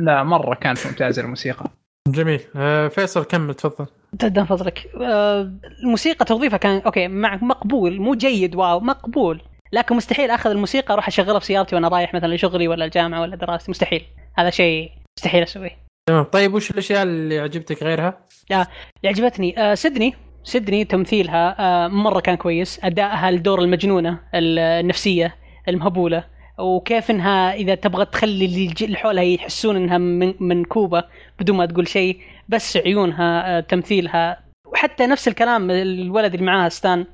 لا مرة كانت ممتازة الموسيقى. جميل. آه، فيصل كمل تفضل. تقدم فضلك. آه، الموسيقى توظيفها كان okay مع مقبول مو جيد wow مقبول. لكن مستحيل أخذ الموسيقى أروح أشغلها في سيارتي وأنا رايح مثلا لشغلي ولا الجامعة ولا دراستي. مستحيل. هذا شيء مستحيل أسويه. تمام. طيب وش الأشياء اللي عجبتك غيرها؟ اللي عجبتني آه سيدني. سيدني تمثيلها آه مرة كان كويس. أدائها الدور المجنونة النفسية المهبولة. وكيف إنها إذا تبغى تخلي اللي حولها يحسون إنها من, من كوبا بدون ما تقول شيء بس عيونها آه تمثيلها وحتى نفس الكلام الولد اللي معاها ستان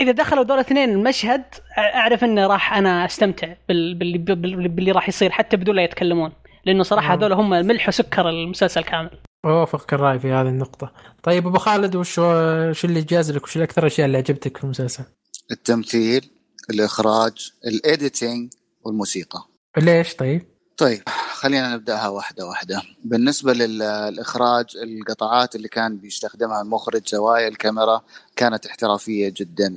إذا دخلوا دول اثنين المشهد أعرف إنه راح أنا أستمتع بال- باللي, باللي, باللي راح يصير حتى بدون لا يتكلمون لأنه صراحة نعم. هذول هم ملح وسكر المسلسل كامل أوافقك الرأي في هذه النقطة. طيب أبو خالد وش وش اللي جاز لك وش الأكثر أشياء اللي عجبتك في المسلسل؟ التمثيل الإخراج ال editing والموسيقى. ليش طيب؟ طيب خلينا نبدأها واحدة واحدة. بالنسبة للإخراج القطعات اللي كان بيستخدمها المخرج زوايا الكاميرا كانت احترافية جدا.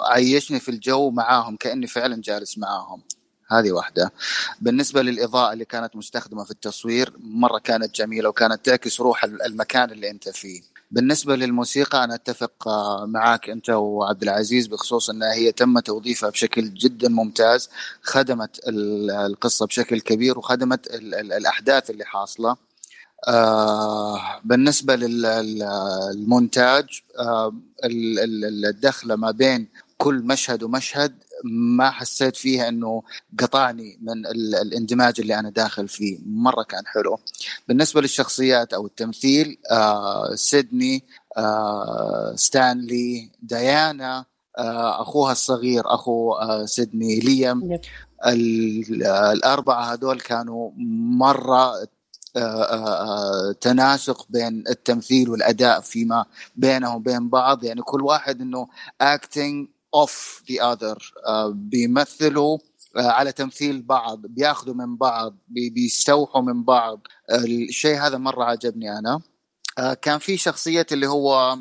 عيشني في الجو معاهم كأني فعلا جالس معاهم. هذه واحدة. بالنسبة للإضاءة اللي كانت مستخدمة في التصوير مرة كانت جميلة وكانت تعكس روح المكان اللي أنت فيه. بالنسبة للموسيقى أنا أتفق آه، معاك أنت وعبد العزيز بخصوص أنها هي تم توظيفها بشكل جدا ممتاز خدمت ال- القصة بشكل كبير وخدمت ال- ال- الأحداث اللي حاصلة. آه بالنسبة للمونتاج آه ال- ال- الدخلة ما بين كل مشهد ومشهد ما حسيت فيها إنه قطعني من ال- الاندماج اللي أنا داخل فيه. مرة كان حلو. بالنسبة للشخصيات أو التمثيل آه سيدني آه ستانلي ديانا آه أخوها الصغير أخو آه سيدني ليام. ال- الأربعة هذول كانوا مرة آه، آه، آه، تناسق بين التمثيل والأداء فيما بينهم وبين بعض. يعني كل واحد إنه acting the other. آه، بيمثلوا آه، على تمثيل بعض بياخذوا من بعض بي- بيستوحوا من بعض. الشيء هذا مرة عجبني أنا. آه، كان في شخصية اللي هو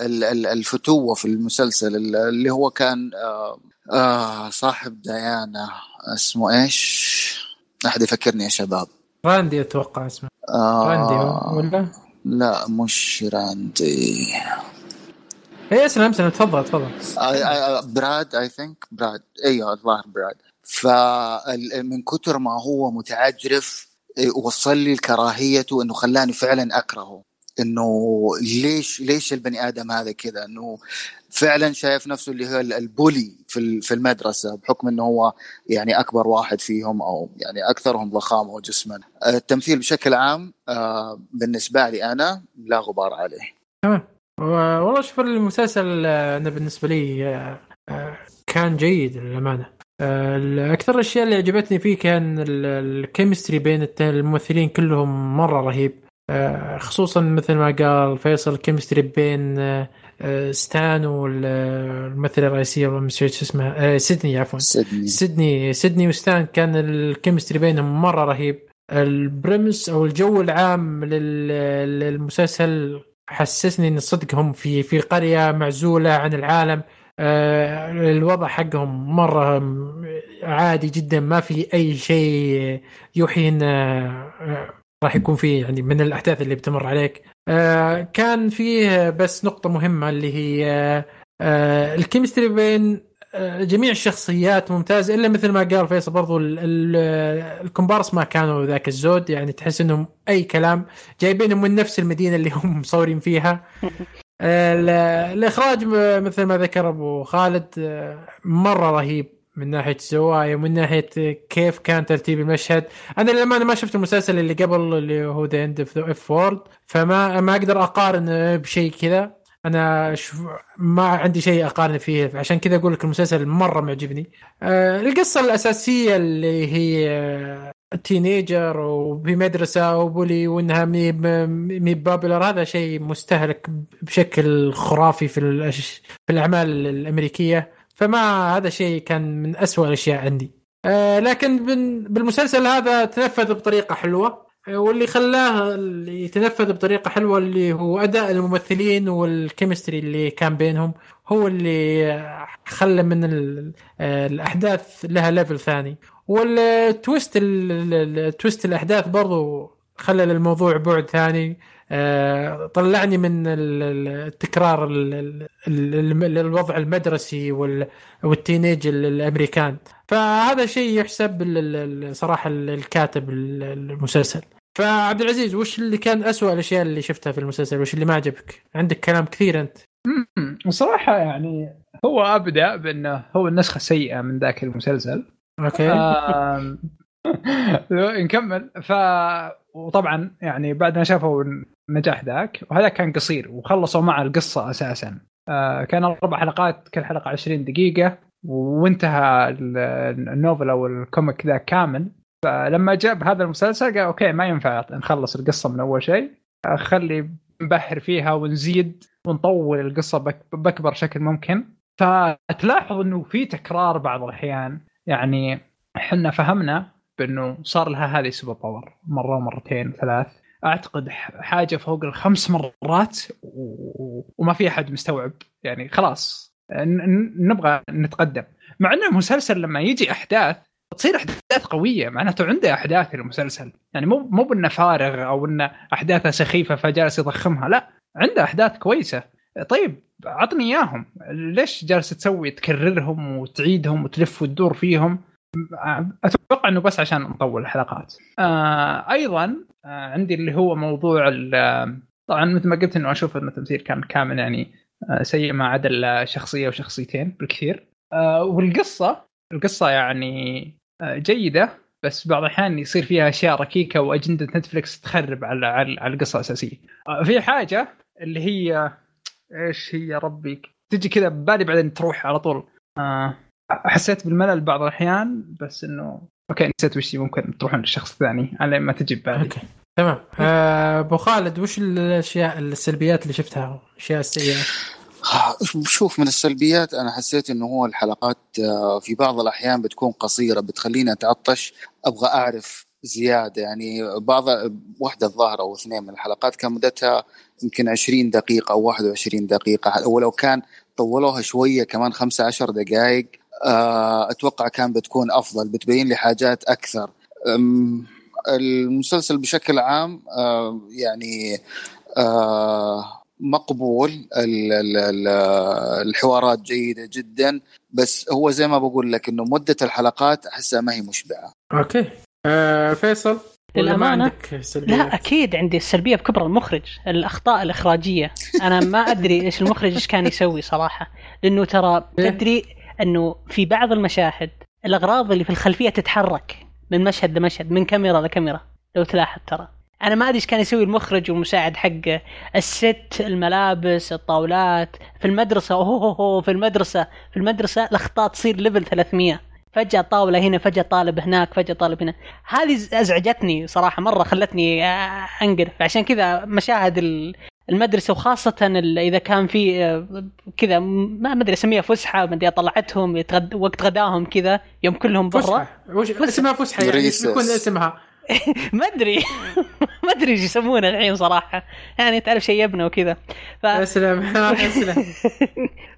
ال- ال- الفتوة في المسلسل اللي هو كان آه، آه صاحب ديانا اسمه إيش؟ أحد يفكرني يا شباب. راندي أتوقع اسمه. آه راندي ولا؟ لا مش راندي. اي اسلم اسلم تفضل تفضل. براد I think براد أيوه الظاهر براد فمن كثر ما هو متعجرف إيه، وصل لي كراهيته إنه خلاني فعلا أكرهه. إنه ليش ليش البني آدم هذا كذا؟ إنه فعلا شايف نفسه اللي هو البولي في في المدرسة بحكم إنه هو يعني أكبر واحد فيهم أو يعني أكثرهم ضخامه وجسما التمثيل بشكل عام آه، بالنسبة لي أنا لا غبار عليه. تمام. والله شوف المسلسل آه، أنا بالنسبة لي آه، كان جيد للأمانة. أكثر الأشياء اللي عجبتني فيه كان ال chemistry بين الممثلين كلهم مرة رهيب. خصوصا مثل ما قال فيصل ال chemistry بين ستان والممثله الرئيسية مش شو اسمها. سيدني عفوا. سيدني. سيدني سيدني وستان كان ال chemistry بينهم مرة رهيب. ال premise أو الجو العام للمسلسل حسسني إن صدق هم في في قرية معزولة عن العالم. آه، الوضع حقهم مرة عادي جدا ما في أي شيء يوحي ان آه، راح يكون في يعني من الأحداث اللي بتمر عليك. آه، كان فيه بس نقطة مهمة اللي هي الكيمستري بين جميع الشخصيات ممتازة إلا مثل ما قال فيصل برضو الكومبارس ما كانوا ذاك الزود يعني تحس إنهم أي كلام جايبينهم من نفس المدينة اللي <laughs> هم مصورين فيها. <laughs> الإخراج مثل ما ذكر أبو خالد مرة رهيب من ناحية الزوايا ومن ناحية كيف كان ترتيب المشهد. أنا للأمانة ما شفت المسلسل اللي قبل اللي هو ذا اند اف وورد فما ما أقدر أقارن بشيء كذا. أنا شف... ما عندي شيء أقارن فيه عشان كذا أقول لك المسلسل مرة معجبني. أه القصة الأساسية اللي هي teenager وبمدرسة و bully وإنها مي مي popular هذا شيء مستهلك بشكل خرافي في. في الأعمال الأمريكية. فما هذا شيء كان من أسوأ الأشياء عندي. أه لكن بالمسلسل هذا تنفذ بطريقة حلوة. واللي خلاه يتنفذ بطريقة حلوة اللي هو أداء الممثلين وال chemistry اللي كان بينهم هو اللي خلى من الأحداث لها level ثاني. وال twist ال twist الأحداث برضو خلى الموضوع بعد ثاني. طلعني من التكرار الوضع المدرسي والتينيج الأمريكان. فهذا شيء يحسب صراحة الكاتب المسلسل. فعبد العزيز وش اللي كان أسوأ الأشياء اللي شفتها في المسلسل؟ وش اللي ما عجبك؟ عندك كلام كثير أنت. بصراحه يعني هو ابدا بأنه هو النسخة السيئه من ذاك المسلسل. okay. <laughs> نكمل. ف وطبعا يعني بعد ما شافوا النجاح ذاك وهذا كان قصير وخلصوا مع القصة أساسا. آه كان أربع حلقات كل حلقة 20 دقيقة وانتهى ال novel أو ال comic ذا كامل. فلما جاب هذا المسلسل قال okay ما ينفع نخلص القصة من أول شيء خلي نبحر فيها ونزيد ونطول القصة بأكبر شكل ممكن. فتلاحظ إنه في تكرار بعض الأحيان. يعني إحنا فهمنا بأنه صار لها هذه super power مرة ومرتين ثلاث. أعتقد حاجة فوق الخمس مرات و... وما في أحد مستوعب. يعني خلاص نبغى نتقدم. مع إنه المسلسل لما يجي أحداث تصير أحداث قوية معناته عنده أحداث المسلسل. يعني مو مو بأنه فارغ أو انه أحداثه سخيفة فجالس يضخمها لا عنده أحداث كويسة. طيب عطني إياهم. ليش جالس تسوي تكررهم وتعيدهم وتلف وتدور فيهم؟ أتوقع إنه بس عشان نطول الحلقات. آه أيضا آه عندي اللي هو موضوع طبعا مثل ما قلت إنه أشوف إنه التمثيل كان كامل يعني آه سيء ما عدا شخصية وشخصيتين بالكثير. آه والقصة القصة يعني آه جيدة بس بعض الأحيان يصير فيها أشياء ركيكة وأجندة نتفلكس تخرب على على القصة الأساسية. آه في حاجة اللي هي إيش هي ربي؟ تجي كذا ببالي بعدين تروح على طول. آه حسيت بالملل بعض الأحيان بس إنه okay نسيت وش ممكن تروحون للشخص الثاني على ما تجي ببالي. أوكي تمام. آه، أبو خالد وش الأشياء السلبيات اللي شفتها؟ الاشياء السيئه شوف من السلبيات أنا حسيت إنه هو الحلقات آه، في بعض الأحيان بتكون قصيرة بتخليني أتعطش أبغى أعرف زيادة. يعني بعض واحدة الظاهرة أو اثنين من الحلقات كان مدتها يمكن 20 دقيقة أو 21 دقيقة. ولو كان طولوها شوية كمان 15 دقائق أتوقع كان بتكون أفضل بتبين لي حاجات أكثر المسلسل بشكل عام آه، يعني آه، مقبول ال ال ال الحوارات جيدة جدا بس هو زي ما بقول لك إنه مدة الحلقات أحسها ما هي مشبعة okay آه فيصل للأمانة؟ لا أكيد عندي السلبية بكبر المخرج الأخطاء الإخراجية أنا ما أدري إيش المخرج إيش كان يسوي صراحة لأنه ترى إيه؟ تدري إنه في بعض المشاهد الأغراض اللي في الخلفية تتحرك من مشهد لمشهد من كاميرا لكاميرا لو تلاحظ ترى. أنا ما أدري إيش كان يسوي المخرج والمساعد حقه الست الملابس الطاولات في المدرسة اوه في المدرسة في المدرسة الأخطاء تصير level 300 فجأة طاولة هنا فجأة طالب هناك فجأة طالب هنا. هذه أزعجتني صراحة مرة خلتني أنقرف. عشان كذا مشاهد ال- المدرسة وخاصة ال- إذا كان في آه، كذا ما أدري أسميها فسحة ما أدري طلعتهم يتغد وقت غداهم كذا يوم كلهم برا. فسحة. وش اسمها فسحة يعني. بيكون اسمها؟ <laughs> ما أدري. <laughs> ما أدري إيش يسمونها الحين صراحة. يعني تعرف شيبنا وكذا. ف... اسلم <laughs> اسلم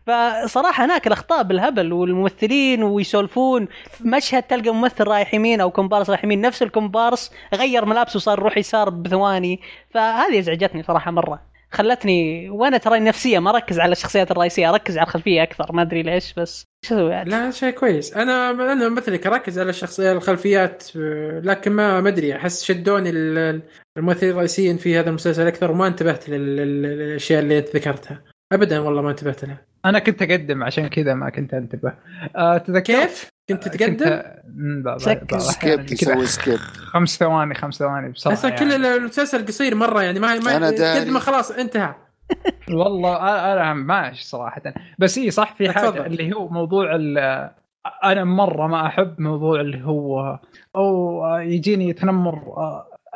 فصراحة هناك الأخطاء بالهبل والممثلين ويسولفون. مشهد تلقى ممثل رايح يمين أو كومبارس رايح يمين نفس الكومبارس غير ملابسه وصار يروح يسار بثواني. فهذه إزعجتني صراحة مرة. خلتني وأنا ترى نفسيا ما أركز على الشخصيات الرئيسية أركز على الخلفية أكثر ما أدري ليش بس شو أسوي عاد؟ لا شيء كويس. أنا أنا مثلك أركز على الشخصية الخلفيات لكن ما ما أدري أحس شدوني ال- ال- الممثلين الرئيسيين في هذا المسلسل أكثر وما انتبهت لل- لل- للأشياء اللي انت ذكرتها. ابدا والله ما انتبهت لها. أنا كنت أقدم عشان كذا ما كنت أنتبه. آه تذكرت؟ كيف؟ كنت تقدم؟ كنت... مم، بعض- sk- بعض skip يسوي skip. خمس ثواني خمس ثواني. بصراحه كل يعني. المسلسل قصير مرة يعني ما ما ما خلاص انتهى. <laughs> والله أنا ماشي صراحة. بس إي صح في حاجة. اللي هو موضوع ال- أنا مرة ما أحب موضوع اللي هو أو يجيني تنمر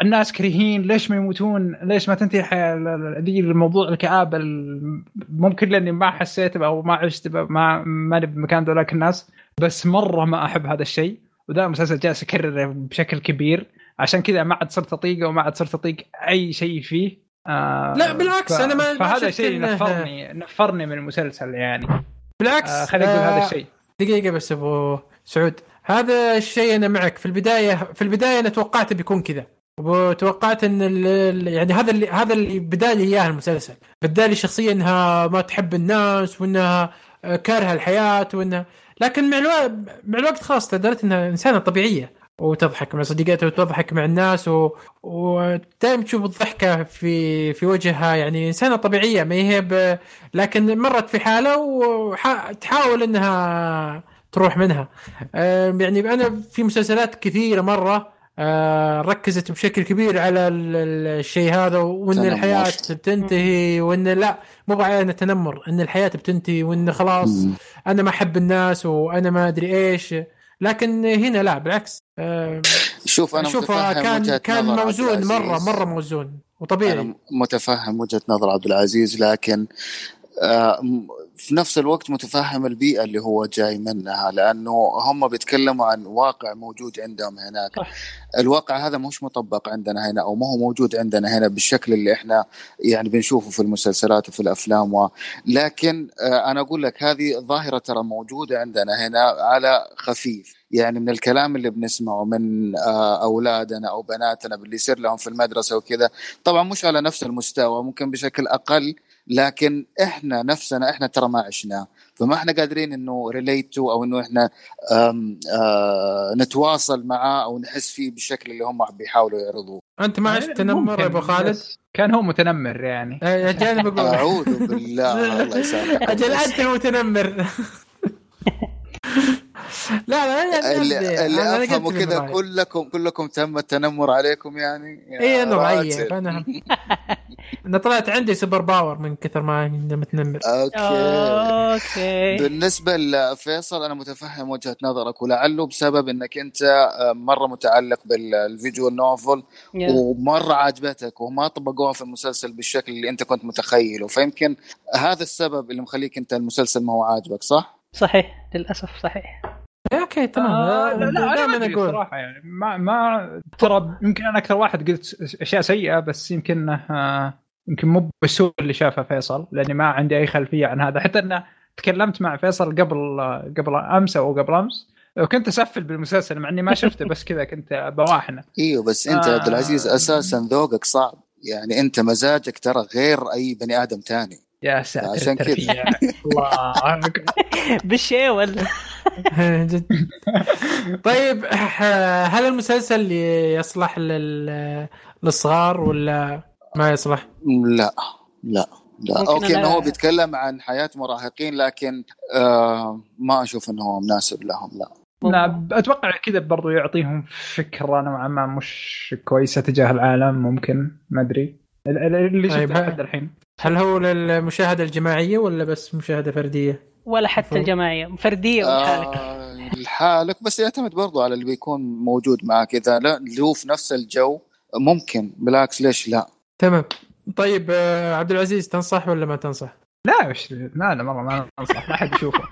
الناس كريهين ليش ما يموتون؟ ليش ما تنتهي الحياة؟ ال- ال- ذي الموضوع الكآبة ال- ممكن لأني ما حسيت أو ما عشت ما ماني بمكان ذولاك الناس. بس مرة ما أحب هذا الشيء وده المسلسل جالس يكرره بشكل كبير. عشان كذا ما عاد صرت أطيقه وما عاد صرت أطيق أي شيء فيه. آه لا، بالعكس، أنا ما- ما فهذا شيء نفرني نفرني من المسلسل يعني. بالعكس آه خليني أقول آه، هذا الشيء. دقيقة بس أبو سعود. هذا الشيء أنا معك. في البداية في البداية أنا توقعت بيكون كذا. وتوقعت إن يعني هذا اللي هذا اللي بدا لي إياه المسلسل. بدا لي شخصيا إنها ما تحب الناس وإنها كارهه الحياة وانها لكن مع الوقت مع الوقت خلاص تدرت إنها إنسانة طبيعية. وتضحك مع صديقاتها وتضحك مع الناس و... ودائما تشوف الضحكة في في وجهها. يعني إنسانة طبيعية. ما هي ب... لكن مرت في حالة وتحاول إنها تروح منها. يعني أنا في مسلسلات كثيرة مرة ركزت بشكل كبير على ال- ال- الشيء هذا وإن. الحياة بتنتهي وإن لا مو على تنمر إن الحياة بتنتهي وإن خلاص. أنا ما أحب الناس وأنا ما أدري إيش لكن هنا لا بالعكس آه، شوف أنا شوف كان كان موزون مرة. مرة موزون وطبيعي أنا متفهم وجهة نظر عبد العزيز لكن آه، في نفس الوقت متفهم البيئة اللي هو جاي منها لأنه هم بيتكلموا عن واقع موجود عندهم هناك صح. الواقع هذا مش مطبق عندنا هنا أو ما هو موجود عندنا هنا بالشكل اللي إحنا يعني بنشوفه في المسلسلات وفي الأفلام و... لكن آه، أنا أقول لك هذه ظاهرة ترى موجودة عندنا هنا على خفيف يعني من الكلام اللي بنسمعه من آه، أولادنا أو بناتنا باللي يصير لهم في المدرسة وكذا طبعا مش على نفس المستوى ممكن بشكل أقل لكن إحنا نفسنا إحنا ترى ما عشناه فما إحنا قادرين إنه ريليتو أو إنه إحنا آم آه نتواصل معاه أو نحس فيه بالشكل اللي هم بيحاولوا يعرضوه. أنت ما عشت تنمر يا أبو خالد؟ كان هو متنمر يعني. أجل أنا بقول. أعوذ بالله الله يسامحك. <laughs> أجل أنت المتنمر <laughs> لا لا يعني اللي, اللي أفهمه كذا. كلكم كلكم تم التنمر عليكم يعني. اي أنا راتب. <laughs> أنا أنا طلعت عندي super power من كثر ما متنمر. أوكي. أوكي. بالنسبة لفيصل أنا متفهم وجهة نظرك ولعله بسبب أنك أنت آه، مرة متعلق بال visual novel يا. ومرة عجبتك وما طبقوها في المسلسل بالشكل اللي أنت كنت متخيله. فيمكن هذا السبب اللي مخليك أنت المسلسل ما هو عاجبك صح؟ صحيح. للأسف صحيح. أوكي تمام. آه لا لا أنا دائما أدري أقول. صراحة يعني ما ما ترى يمكن أنا أكثر واحد قلت أشياء سيئة بس يمكن آه يمكن مو بالسوء اللي شافه فيصل لأني ما عندي أي خلفية عن هذا حتى إنه تكلمت مع فيصل قبل قبل أمس أو قبل أمس وكنت أسفل بالمسلسل مع إني ما شفته بس كذا كنت بواحنه إيوه بس أنت آه. عبد العزيز أساسا ذوقك صعب يعني أنت مزاجك ترى غير أي بني آدم تاني يا ساتر عشان كذا. الله <laughs> أكبر. بالشيول <laughs> جد. طيب هل المسلسل يصلح لل- للصغار ولا ما يصلح؟ لا لا لا. أوكي إنه هو بيتكلم عن حياة مراهقين لكن آه ما أشوف إنه هو مناسب لهم لا. لا أتوقع كذا برضو يعطيهم فكرة نوعا ما مش كويسة تجاه العالم ممكن ما أدري. ال- ال- اللي طيب، شفته لحد الحين. هل هو للمشاهدة الجماعية ولا بس مشاهدة فردية؟ ولا حتى. الجماعية فردية ولحالك آه لحالك بس يعتمد برضو على اللي بيكون موجود معك إذا لا اللي هو في نفس الجو ممكن بالعكس ليش لا؟ تمام. طيب آه، عبد العزيز تنصح ولا ما تنصح؟ لا مش لا لا مرة ما أنصح ما حد يشوفه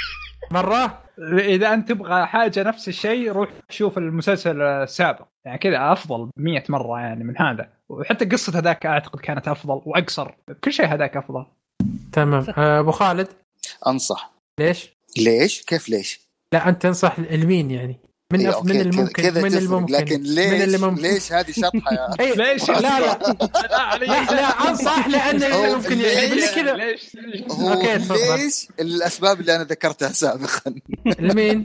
<laughs> مرة؟ إذا أنت تبغى حاجة نفس الشيء روح شوف المسلسل السابق. يعني كذا أفضل 100 مرة يعني من هذا. وحتى قصة هذاك أعتقد كانت أفضل وأقصر. كل شيء هذاك أفضل. تمام. آه، أبو خالد؟ أنصح. ليش؟ ليش؟ كيف ليش؟ لا أنت تنصح المين يعني؟ من إيه، من الممكن كذا من الممكن لكن ليش من اللي ممكن. ليش هذه شطحة يا <laughs> إيه، ليش؟ <laughs> لا لا. لا لا أنصح لأن ممكن يعجبني ليش؟ كذا. ليش تفضل. ليش الأسباب اللي أنا ذكرتها سابقا؟ <laughs> لمين؟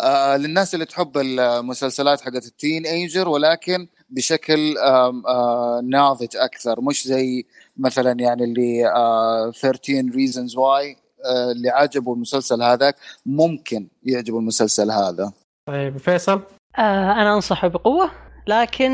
آه للناس اللي تحب المسلسلات حقت التين إيجر ولكن بشكل آه ناضج أكثر. مش زي مثلا يعني اللي آه 13 reasons why آه اللي عجبوا المسلسل هذاك. ممكن يعجبوا المسلسل هذا. طيب فيصل؟ آه أنا أنصحه بقوة لكن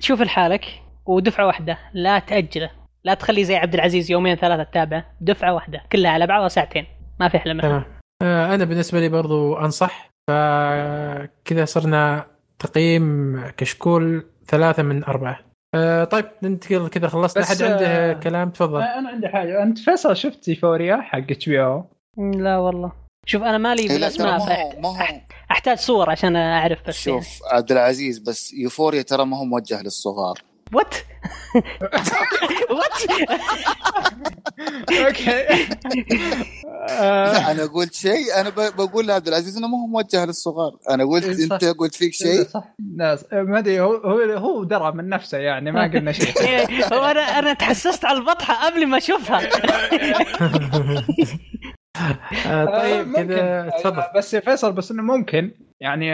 شوف لحالك ودفعة واحدة لا تأجله. لا تخليه زي عبد العزيز يومين ثلاثة تتابعه دفعة واحدة كلها على بعضها ساعتين ما في أحلى منها تمام. آه، أنا بالنسبة لي برضو أنصح فكذا صرنا تقييم كشكول ثلاثة من أربعة. آه، طيب ننتقل كذا خلصنا أحد عنده كلام؟ تفضل. أنا عندي حاجة. أنت فيصل شفت Euphoria حق HBO لا والله. شوف أنا مالي إيه، بالأسماء ما هو ما هو أحتاج صور عشان أعرف بس. شوف عبد العزيز بس Euphoria ترى ما هو موجه للصغار. what what okay لا أنا قلت شيء أنا ب- بقول لعبد العزيز إنه ما هو موجه للصغار. أنا قلت إيه، صح. أنت قلت فيك شيء؟ صح. لا ما أدري هو هو هو درى من نفسه يعني ما قلنا شيء. <laughs> إيه، هو أنا أنا تحسست على البطحة قبل ما أشوفها. <laughs> طيب ممكن. كذا تفضل. آه، بس يا فيصل بس إنه ممكن. يعني.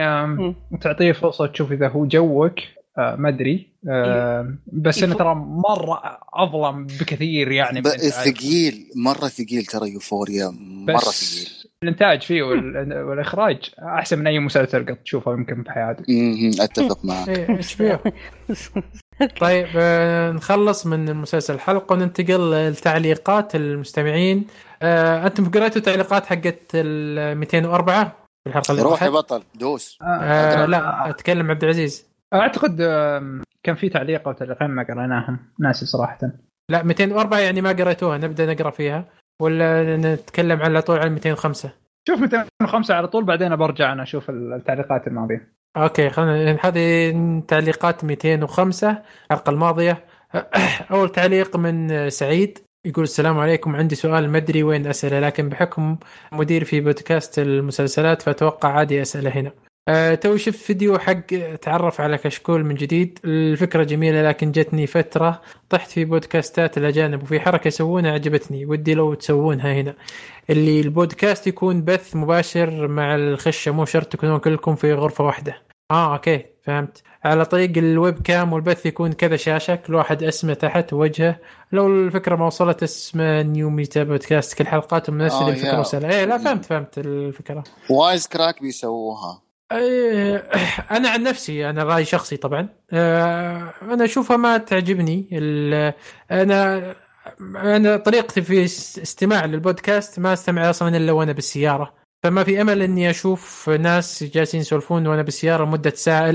تعطيه فرصة تشوف إذا هو جوك. آه، ما أدري. آه، بس إنه يفو- ترى مرة أظلم بكثير يعني من. ثقيل مرة ثقيل ترى يوفوريا مرة ثقيل. الإنتاج فيه وال- والإخراج أحسن من أي مسلسل قد تشوفه يمكن بحياتك. أتفق <laughs> معك. إيه، <laughs> طيب آه، نخلص من المسلسل الحلقة وننتقل لتعليقات المستمعين. آه، أنتم قريتوا تعليقات حقت ال 204 في الحلقة اللي روح يا؟ بطل دوس. آه لا أتكلم عبد العزيز. أعتقد كان في تعليق أو تعليقين ما قريناهم ناسي صراحة. لا 204 يعني ما قريتوها نبدأ نقرأ فيها. ولا نتكلم على طول عن 205 شوف 205 على طول بعدين برجع أنا أشوف التعليقات الماضية. أوكي خلينا هذه تعليقات 205 الحلقة الماضية. <clears throat> أول تعليق من سعيد. يقول السلام عليكم. عندي سؤال ما أدري وين أسأله لكن بحكم مدير في بودكاست المسلسلات فأتوقع عادي أسأله هنا. أه تو شفت فيديو حق تعرف على كشكول من جديد؟ الفكرة جميلة لكن جتني فترة طحت في بودكاستات الأجانب وفي حركة يسوونها عجبتني ودي لو تسوونها هنا. اللي البودكاست يكون بث مباشر مع الخشة مو شرط تكونون كلكم في غرفة واحدة. آه okay فهمت. على طريق ال webcam والبث يكون كذا شاشة كل واحد اسمه تحت ووجهه لو الفكرة ما وصلت اسمه New Meta podcast كل حلقاتهم منزل آه، الفكرة يا. وصل إيه لا فهمت فهمت الفكرة. Wisecrack بيسووها. إيه، أنا عن نفسي أنا رأي شخصي طبعا. آه، أنا أشوفها ما تعجبني. أنا أنا طريقتي في اس- استماع للبودكاست ما أستمع أصلا إلا وأنا بالسيارة. فما في أمل إني أشوف ناس جالسين يسولفون وأنا بالسيارة مده ساعة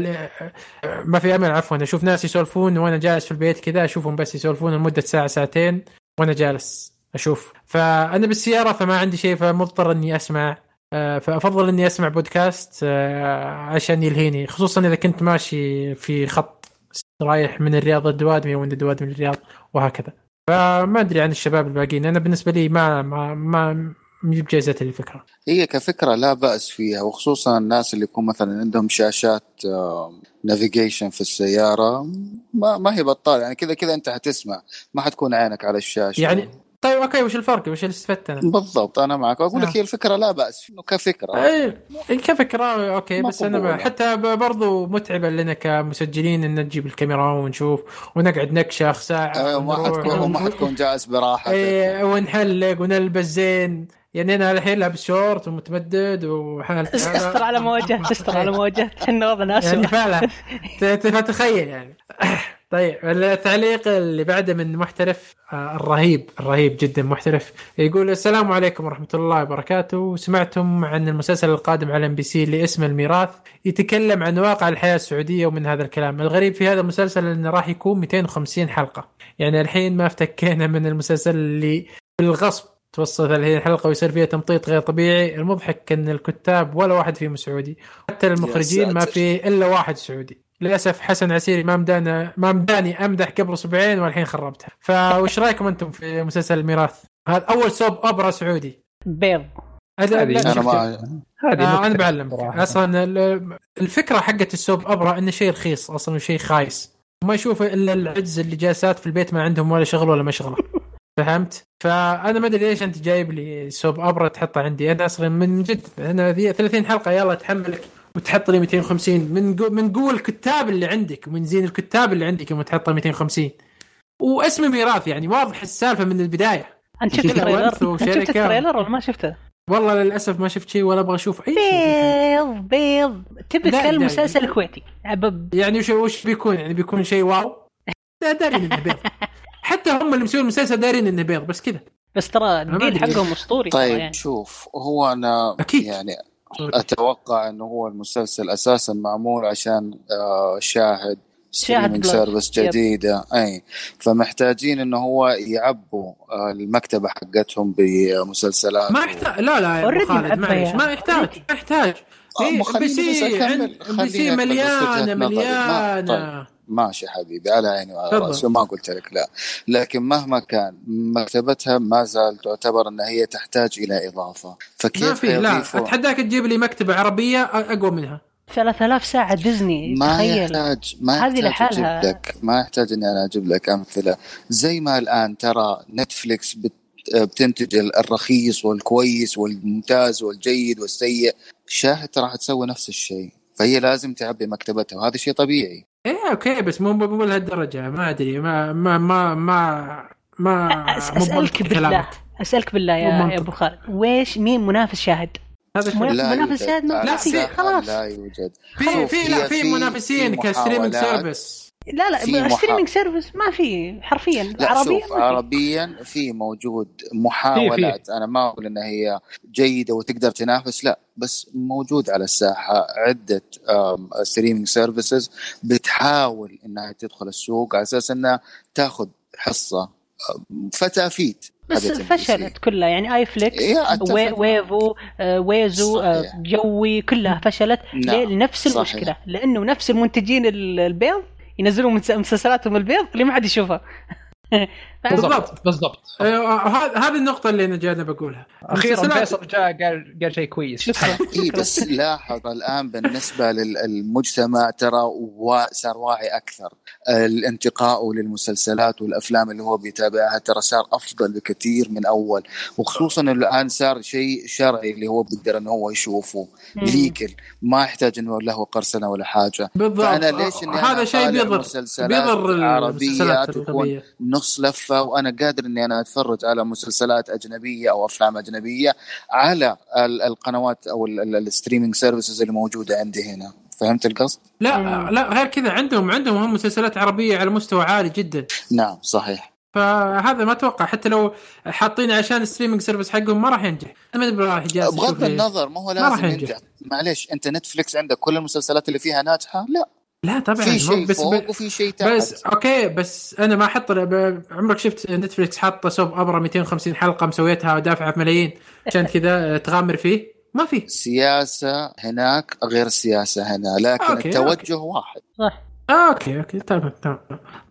ما في أمل عفوا أشوف ناس يسولفون وأنا جالس في البيت كذا أشوفهم بس يسولفون لمدة ساعة ساعتين وأنا جالس أشوف. فأنا بالسيارة فما عندي شيء فمضطر إني أسمع فأفضل إني أسمع بودكاست عشان يلهيني خصوصا إذا كنت ماشي في خط رايح من الرياض للدوادمي ومن الدوادمي للرياض وهكذا. فما أدري عن الشباب الباقيين أنا بالنسبة لي ما ما ما, يجيب جائزة الفكرة. هي كفكرة لا بأس فيها وخصوصا الناس اللي يكون مثلا عندهم شاشات navigation في السيارة ما, ما هي بطال يعني كذا كذا أنت حتسمع ما حتكون عينك على الشاشة. يعني طيب okay وش الفرق؟ وش اللي استفدت أنا؟ بالضبط أنا معك. أقول لك آه. هي الفكرة لا بأس انه كفكرة. اي كفكرة okay بس أنا مقبولة. حتى برضو متعبة لنا كمسجلين إن نجيب الكاميرا ونشوف ونقعد نكشخ ساعة آه، ما ونروح حتكون ما حتكون جالس براحتك. اي ونحلق ونلبس زين. يعني أنا الحين لابس شورت ومتمدد وحالتي <laughs> <laughs> تستر على مواجهه تستر على مواجهه إحنا وضع ناس. يعني فعلا. فتخيل يعني. <laughs> طيب التعليق اللي بعده من محترف آه، الرهيب الرهيب جدا محترف يقول السلام عليكم ورحمة الله وبركاته. سمعتم عن المسلسل القادم على MBC اللي اسمه الميراث يتكلم عن واقع الحياة السعودية ومن هذا الكلام. الغريب في هذا المسلسل انه راح يكون 250 حلقة. يعني الحين ما افتكينا من المسلسل اللي بالغصب توصل 30 حلقة ويصير فيها تمطيط غير طبيعي. المضحك إن الكتاب ولا واحد فيهم سعودي. حتى المخرجين ما. في إلا واحد سعودي. للأسف حسن عسيري ما مدانا ما مداني أمدح قبل أسبوعين والحين خربتها. فوش رأيكم أنتم في مسلسل الميراث هذا أول soap opera سعودي. بيض. هذا هذه أنا. ما هذه آه أنا بعلمك. أصلا ال- الفكرة حقت ال soap opera إنه شيء رخيص أصلا شيء خايس. ما يشوف إلا العجز اللي جالسات في البيت ما عندهم ولا شغل ولا مشغلة. فهمت؟ فأنا ما أدري ليش أنت جايب لي soap opera تحطها عندي. أنا أصلا من جد أنا ذي 30 حلقة يلا تحملك وتحط لي 250 من قو من قوة الكتاب اللي عندك ومن زين الكتاب اللي عندك يوم تحطها 250 واسمه ميراث يعني واضح السالفة من البداية. أنت شفت ال trailer؟ شفت. ال trailer ولا ما شفته؟ والله للأسف ما شفت شيء ولا أبغى أشوف أي شيء بيض بيض. تبي. مسلسل كويتي. يعني وش وش بيكون؟ يعني بيكون شيء wow؟ لا دارين انه بيض حتى هم اللي مسوين المسلسل دارين إنه بيض بس كذا. بس ترى ال deal. حقهم أسطوري طيب يعني. شوف هو أنا أكيد. يعني أتوقع إنه هو المسلسل أساسا معمول عشان آه، شاهد streaming. service yep. جديدة. أي. فمحتاجين إنه هو يعبوا آه، المكتبة حقتهم بمسلسلات. ما يحتاج لا لا يا خالد معليش. يا- ما يحتاج ما يحتاج. آه، بي سي مليانه مليانه ماشي حبيبي على عيني وعلى. رأسي وما قلت لك لا. لكن مهما كان مكتبتها ما زال تعتبر إن هي تحتاج إلى إضافة. ما فكيف في لا. أتحداك تجيب لي مكتبة عربية أقوى منها. 3000 ساعة ديزني ما تخيل. يحتاج ما هذه يحتاج لحالها- أجيب لك ما يحتاج إني أنا أجيب لك أمثلة. زي ما الآن ترى نتفليكس بت بتنتج الرخيص والكويس والممتاز والجيد والسيء. شاهد راح تسوي نفس الشيء فهي لازم تعبي مكتبتها وهذا شيء طبيعي. إيه okay بس مو مو لهالدرجة ما أدري ما ما ما ما ما أسألك بالله كلامك. أسألك بالله يا. يا أبو خالد ويش مين منافس شاهد؟ هذا. منافس- لا منافس يوجد شاهد ما- لا، في- خلاص. لا يوجد في في لا في في- منافسين محاولات. service لا لا streaming service ما في حرفيا لا عربيا شوف. عربيا في موجود محاولات أنا ما أقول إنها هي جيدة وتقدر تنافس لا بس موجود على الساحة عدة ستريمينج سيرفيسز بتحاول إنها تدخل السوق على أساس إنها تاخذ حصة فتافيت بس. فشلت كلها يعني اي فليكس إيه، وي معك. ويفو آه، ويزو آه، صحيح. جوي كلها فشلت نعم،؟ لنفس صحيح. المشكلة لأنه نفس المنتجين ال- البيض ينزلون مس- مسلسلاتهم البيض اللي ما حد يشوفها بالضبط. بالضبط. آه، هذه هذه النقطة اللي أنا جانا بقولها. أخيرا فيصل جاء قال قال شيء كويس. شكرا اي بس لاحظ الآن بالنسبة للمجتمع ترى صار واعي أكثر. الانتقاء للمسلسلات والأفلام اللي هو بيتابعها ترى صار أفضل بكثير من أول. وخصوصا الآن صار شيء شرعي اللي هو بيقدر إنه هو يشوفه. ليكل ما يحتاج إنه له قرصنة ولا حاجة. بالضبط. فأنا ليش هذا شيء بيضر بيضر المسلسلات تكون الغبية نص لفة وأنا قادر إني أنا أتفرج على مسلسلات أجنبية أو أفلام أجنبية على ال- القنوات أو ال streaming services اللي موجودة عندي هنا. فهمت القصد؟ لا مم. لا غير كذا. عندهم عندهم هم مسلسلات عربية على مستوى عالي جدا. نعم صحيح. فهذا ما أتوقع. حتى لو حاطين عشان ال streaming service حقهم ما راح ينجح. ما راح بغض. النظر ما هو ما راح لازم ينجح. ينجح. معليش أنت Netflix عندك كل المسلسلات اللي فيها ناجحة؟ لا. لا طبعا في شيء بس فوق وفي شيء تحت. بس okay بس أنا ما أحط عمرك شفت Netflix حاطة soap opera 250 حلقة مسويتها ودافعة بملايين عشان كذا تغامر فيه؟ ما في. سياسة هناك غير السياسة هنا لكن okay، التوجه واحد. صح. آه okay okay تمام تمام.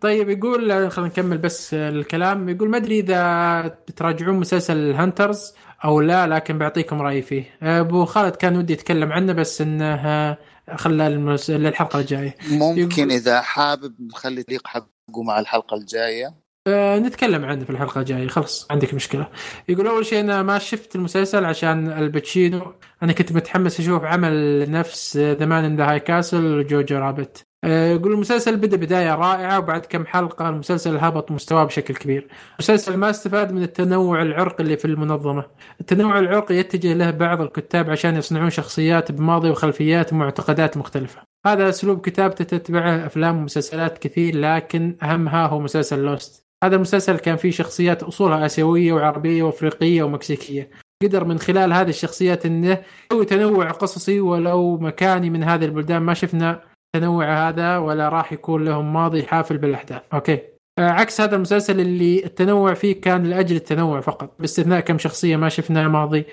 طيب يقول آه، خلينا نكمل بس آه، الكلام. يقول ما أدري إذا بتراجعون مسلسل Hunters أو لا لكن بعطيكم رأيي فيه. آه، أبو خالد كان ودي يتكلم عنه بس إنه آه، خلى المس... للحلقة الجاية. ممكن يقول- إذا حابب نخلي التعليق حقه مع الحلقة الجاية. آه، نتكلم عنه في الحلقة الجاية خلص عندك مشكلة. يقول أول شيء أنا ما شفت المسلسل عشان الباتشينو. أنا كنت متحمس أشوف عمل نفس The Man in the High Castle Jojo Rabbit. آه، يقول المسلسل بدأ بداية رائعة وبعد كم حلقة المسلسل هبط مستواه بشكل كبير. المسلسل ما استفاد من التنوع العرقي اللي في المنظمة. التنوع العرقي يتجه له بعض الكتاب عشان يصنعون شخصيات بماضي وخلفيات ومعتقدات مختلفة. هذا أسلوب كتابته تتبعه أفلام ومسلسلات كثير لكن أهمها هو مسلسل Lost هذا المسلسل كان فيه شخصيات أصولها آسيوية وعربية وأفريقية ومكسيكية. قدر من خلال هذه الشخصيات إنه يسوي تنوع قصصي ولو مكاني من هذه البلدان ما شفنا التنوع هذا ولا راح يكون لهم ماضي حافل بالأحداث. أوكي. آه، عكس هذا المسلسل اللي التنوع فيه كان لأجل التنوع فقط باستثناء كم شخصية ما شفناه ماضي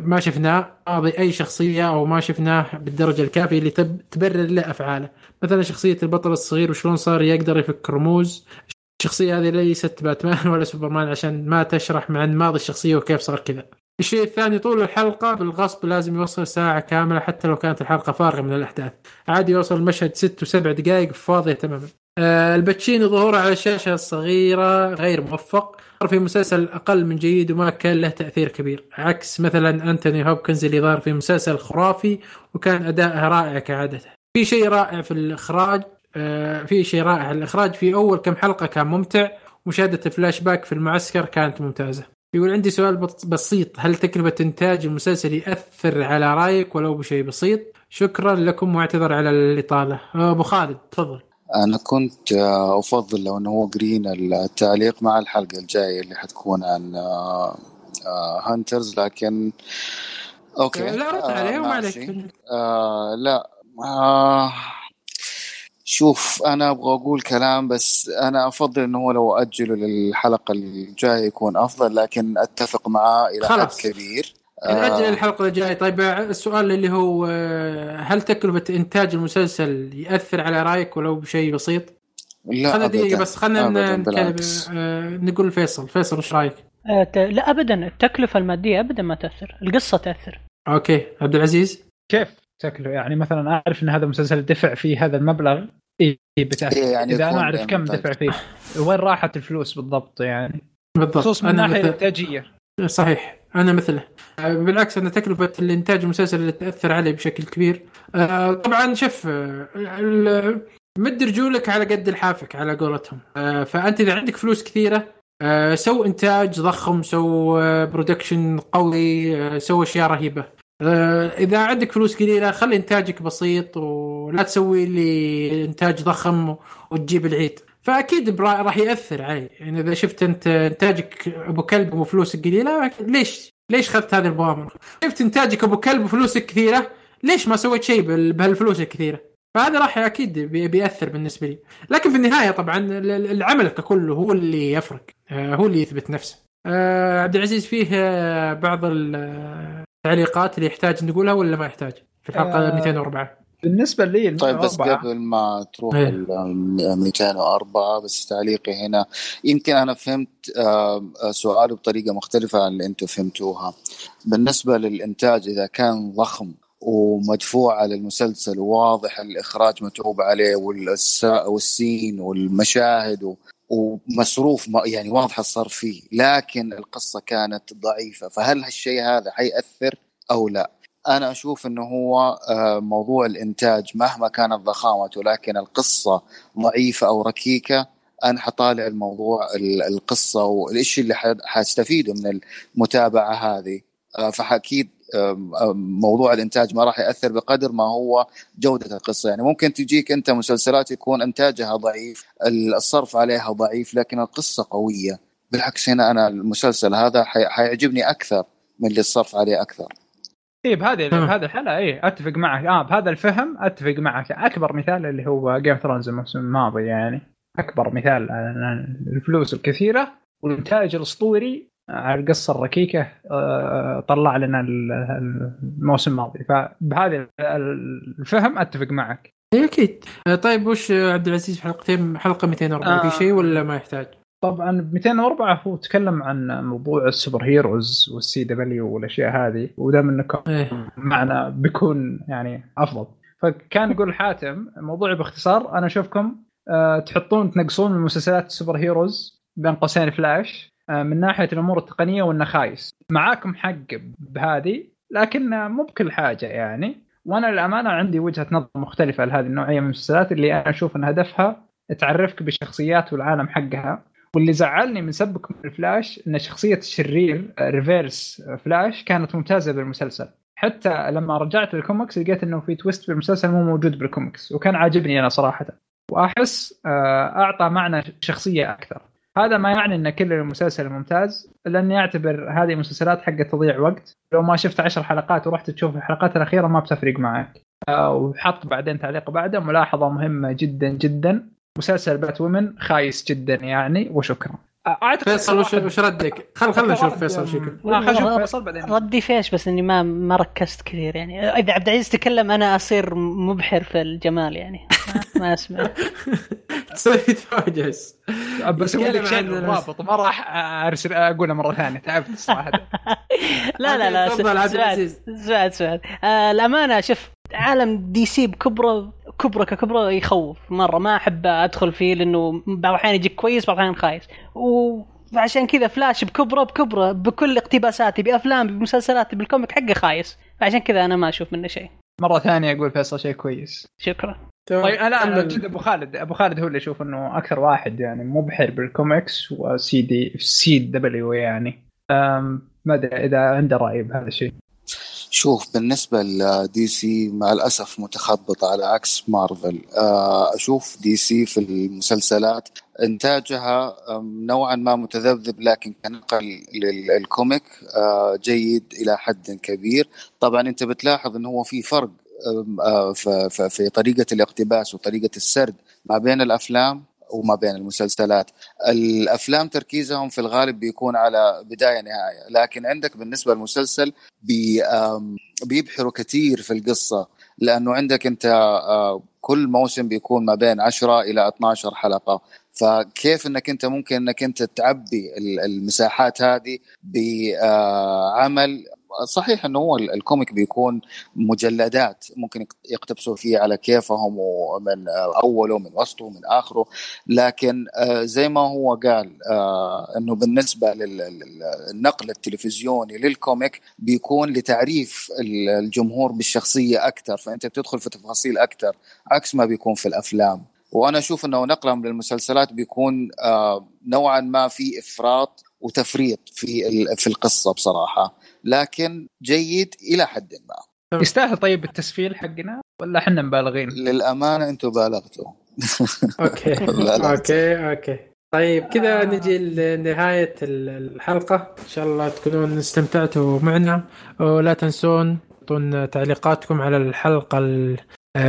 ما شفناه ماضي أي شخصية أو ما شفناه بالدرجة الكافية اللي تب تبرر له أفعاله. مثلا شخصية البطل الصغير وشلون صار يقدر يفك رموز؟ الشخصية هذه ليست باتمان <laughs> ولا سوبرمان عشان ما تشرح عن ماضي الشخصية وكيف صار كذا. الشيء الثاني طول الحلقة بالغصب لازم يوصل ساعة كاملة حتى لو كانت الحلقة فارغة من الأحداث. عادي يوصل المشهد ست وسبع دقائق فاضية تماما. آه الباتشينو ظهوره على الشاشة الصغيرة غير موفق. في مسلسل أقل من جيد وما كان له تأثير كبير. عكس مثلا أنتوني هوبكنز اللي ظهر في مسلسل خرافي وكان أداءه رائع كعادته في شيء رائع في الإخراج آه في شيء رائع الإخراج. في أول كم حلقة كان ممتع. مشاهدة فلاش باك في المعسكر كانت ممتازة. يقول عندي سؤال بسيط. هل تكلفة إنتاج المسلسل يأثر على رأيك ولو بشيء بسيط؟ شكرا لكم واعتذر على الإطالة. أبو خالد تفضل. أنا كنت آه، أفضل لو أنه هو جرين التعليق مع الحلقة الجاية اللي حتكون عن Hunters لكن أوكي. لا رد عليه وما. عليك. آه لا. آه شوف أنا أبغى أقول كلام بس أنا أفضل إنه هو لو اجله للحلقة الجاية يكون أفضل لكن أتفق معاه إلى حد خلاص. كبير. نأجل آه. الحلقة الجاية. طيب السؤال اللي هو آه، هل تكلفة إنتاج المسلسل يأثر على رأيك ولو بشيء بسيط؟ لا خلنا أبداً. دقيقة بس بالعكس. آه، نقول فيصل فيصل وش رأيك؟ آه، لا ابدا. التكلفة المادية ابدا ما تأثر. القصة تأثر. أوكي. عبد العزيز؟ كيف تاكله يعني مثلا أعرف إن هذا المسلسل دفع فيه هذا المبلغ. اي بتاثر إيه يعني إذا أنا أعرف كم إنتاج. دفع فيه وين راحت الفلوس بالضبط يعني؟ بالضبط. خصوص من الناحية مثل... الإنتاجية. صحيح. أنا مثله. بالعكس أنا تكلفة الإنتاج المسلسل اللي تأثر عليه بشكل كبير. آه، طبعا ال- مد رجولك على قد لحافك على قولتهم. آه، فأنت إذا عندك فلوس كثيرة آه، سو إنتاج ضخم سو production قوي سو أشياء رهيبة. إذا عندك فلوس قليلة خلي إنتاجك بسيط ولا تسوي لي إنتاج ضخم وتجيب العيد فأكيد راح يأثر علي يعني إذا شفت أنت إنتاجك أبو كلب وفلوسك قليلة ليش ليش اخذت هذه البوامر؟ شفت إنتاجك أبو كلب وفلوسك كثيرة ليش ما سويت شيء بهالفلوس الكثيره؟ فهذا راح أكيد بي- بيأثر بالنسبة لي، لكن في النهاية طبعا ال- ال- العمل ككله هو اللي يفرق، آه، هو اللي يثبت نفسه. آه، عبد العزيز فيه آه، بعض التعليقات اللي يحتاج نقولها ولا ما يحتاج؟ في الحلقة آه، 204 بالنسبة لي طيب بس قبل ما تروح إيه. ال 204 بس تعليقي هنا يمكن أنا فهمت آه، آه، سؤاله بطريقة مختلفة عن اللي أنتم فهمتوها بالنسبة للإنتاج إذا كان ضخم ومدفوع على المسلسل وواضح الإخراج متعوب عليه والس- والسين والمشاهد و- ومصروف يعني واضح الصرف فيه لكن القصة كانت ضعيفة. فهل هالشيء هذا حيأثر أو لا؟ أنا أشوف إنه هو آه، موضوع الإنتاج. مهما كانت ضخامته لكن القصة ضعيفة أو ركيكة أنا حطالع الموضوع ال- القصة والشيء اللي ح- حستفيده من المتابعة هذه. آه، فاكيد موضوع الإنتاج ما راح يأثر بقدر ما هو جودة القصة. يعني ممكن تجيك أنت مسلسلات يكون إنتاجها ضعيف الصرف عليها ضعيف لكن القصة قوية. بالعكس هنا أنا المسلسل هذا حي- حيعجبني أكثر من اللي الصرف عليه أكثر. اي بهذه. بهذه الحالة اي أتفق معك. آه بهذا الفهم أتفق معك. أكبر مثال اللي هو جيم ثرونز الموسم الماضي يعني. أكبر مثال على الفلوس الكثيرة والإنتاج الأسطوري القصة الركيكة آه، طلع لنا ال- الموسم الماضي. فبهذا الفهم أتفق معك. اي أكيد. آه، طيب وش آه، عبد العزيز في حلقتين حلقة 204 آه. في شيء ولا ما يحتاج؟ طبعا 204 هو تكلم عن موضوع ال superheroes وال CW والأشياء هذه ودام انكم إيه. معنا بيكون يعني أفضل. فكان يقول حاتم الموضوع باختصار أنا أشوفكم أه تحطون تنقصون من مسلسلات ال superheroes بين قوسين فلاش. من ناحية الأمور التقنية وانه خايس معاكم حق بهذه لكن آه، مو بكل حاجة يعني. وأنا للأمانة عندي وجهة نظر مختلفة لهذه النوعية من المسلسلات اللي أنا أشوف إن هدفها تعرفك بالشخصيات والعالم حقها. واللي زعلني من سبكم الفلاش إن شخصية الشرير آه، Reverse آه، فلاش كانت ممتازة بالمسلسل. حتى لما رجعت للكوميكس لقيت إنه في twist بالمسلسل مو موجود بالكوميكس وكان عاجبني أنا صراحة. وأحس آه، أعطى معنى شخصية أكثر. هذا ما يعني إن كل المسلسل ممتاز لأني أعتبر هذه المسلسلات حقت تضيع وقت. لو ما شفت عشر حلقات ورحت تشوف الحلقات الأخيرة ما بتفرق معك. آه، وحط بعدين تعليق بعده ملاحظة مهمة جدا جدا. مسلسل Batwoman خايس جدا يعني وشكرا. أعتقد فيصل وش, وش ردك؟ خل خلنا نشوف فيصل وش يقول لا خلينا نشوف فيصل بعدين. ردي فيش بس إني ما ما ركزت كثير يعني. إذا عبد العزيز تكلم أنا أصير مبحر في الجمال يعني. ما, أسمع. <laughs> تسوي تفاجئ بس أقول لك شيء ضابط ما راح ارسل أقوله مرة ثانية. تعبت صراحة <laughs> لا لا لا تفضل عبد سعد العزيز. سعد سعد. آه الأمانة شوف عالم دي سي بكبره كبره ككبره يخوف. مرة ما أحب أدخل فيه لأنه بعض الأحيان يجيك كويس بعض الأحيان خايس. وعشان كذا فلاش بكبره بكبره بكل اقتباساتي بأفلام بمسلسلات بال comic حقه خايس. فعشان كذا أنا ما أشوف منه شيء. مرة ثانية أقول فيصل شيء كويس. شكرا. طيب لا. جد أبو خالد أبو خالد هو اللي يشوف إنه أكثر واحد يعني مبحر بال comics و C DC W يعني. ما أدري إذا عنده رأي بهذا الشيء. شوف بالنسبة ل DC مع الأسف متخبط على عكس مارفل. آه، أشوف DC في المسلسلات إنتاجها نوعا ما متذبذب لكن كنقل للكوميك آه، جيد إلى حد كبير. طبعا أنت بتلاحظ أنه هو في فرق آه، في طريقة الاقتباس وطريقة السرد ما بين الأفلام وما بين المسلسلات. الأفلام تركيزهم في الغالب بيكون على بداية نهاية لكن عندك بالنسبة للمسلسل بي بيبحروا كثير في القصة لأنه عندك أنت كل موسم بيكون ما بين 10 إلى 12 حلقة. فكيف إنك أنت ممكن إنك أنت تعبي ال- المساحات هذه بعمل صحيح إنه هو ال- ال comic بيكون مجلدات ممكن يق- يقتبسوا فيه على كيفهم ومن آه، أوله من وسطه من آخره. لكن آه، زي ما هو قال آه، إنه بالنسبة للنقل التلفزيوني لل comic بيكون لتعريف ال- الجمهور بالشخصية أكثر فأنت بتدخل في تفاصيل أكثر عكس ما بيكون في الأفلام. وأنا أشوف إنه نقلهم للمسلسلات بيكون نوعا ما في إفراط وتفريط في في القصة بصراحة. لكن جيد إلى حد ما. يستاهل طيب التسفيل حقنا ولا إحنا مبالغين؟ للأمانة أنتم بالغتوا. أوكي. <laughs> أوكي أوكي. طيب كذا نجي لنهاية ال- الحلقة. إن شاء الله تكونون استمتعتوا معنا. ولا تنسون تعطون تعليقاتكم على الحلقة ال-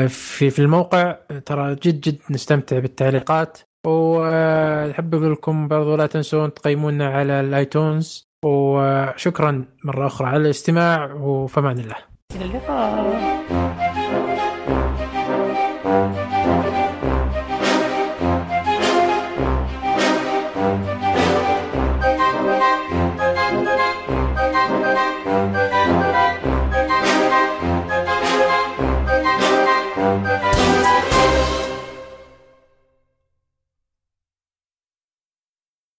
في في الموقع. ترى جد جد نستمتع بالتعليقات. ونحب أقول لكم برضو لا تنسون تقيمونا على الآيتونز. وشكرا مرة أخرى على الاستماع وفمان الله. إلى اللقاء.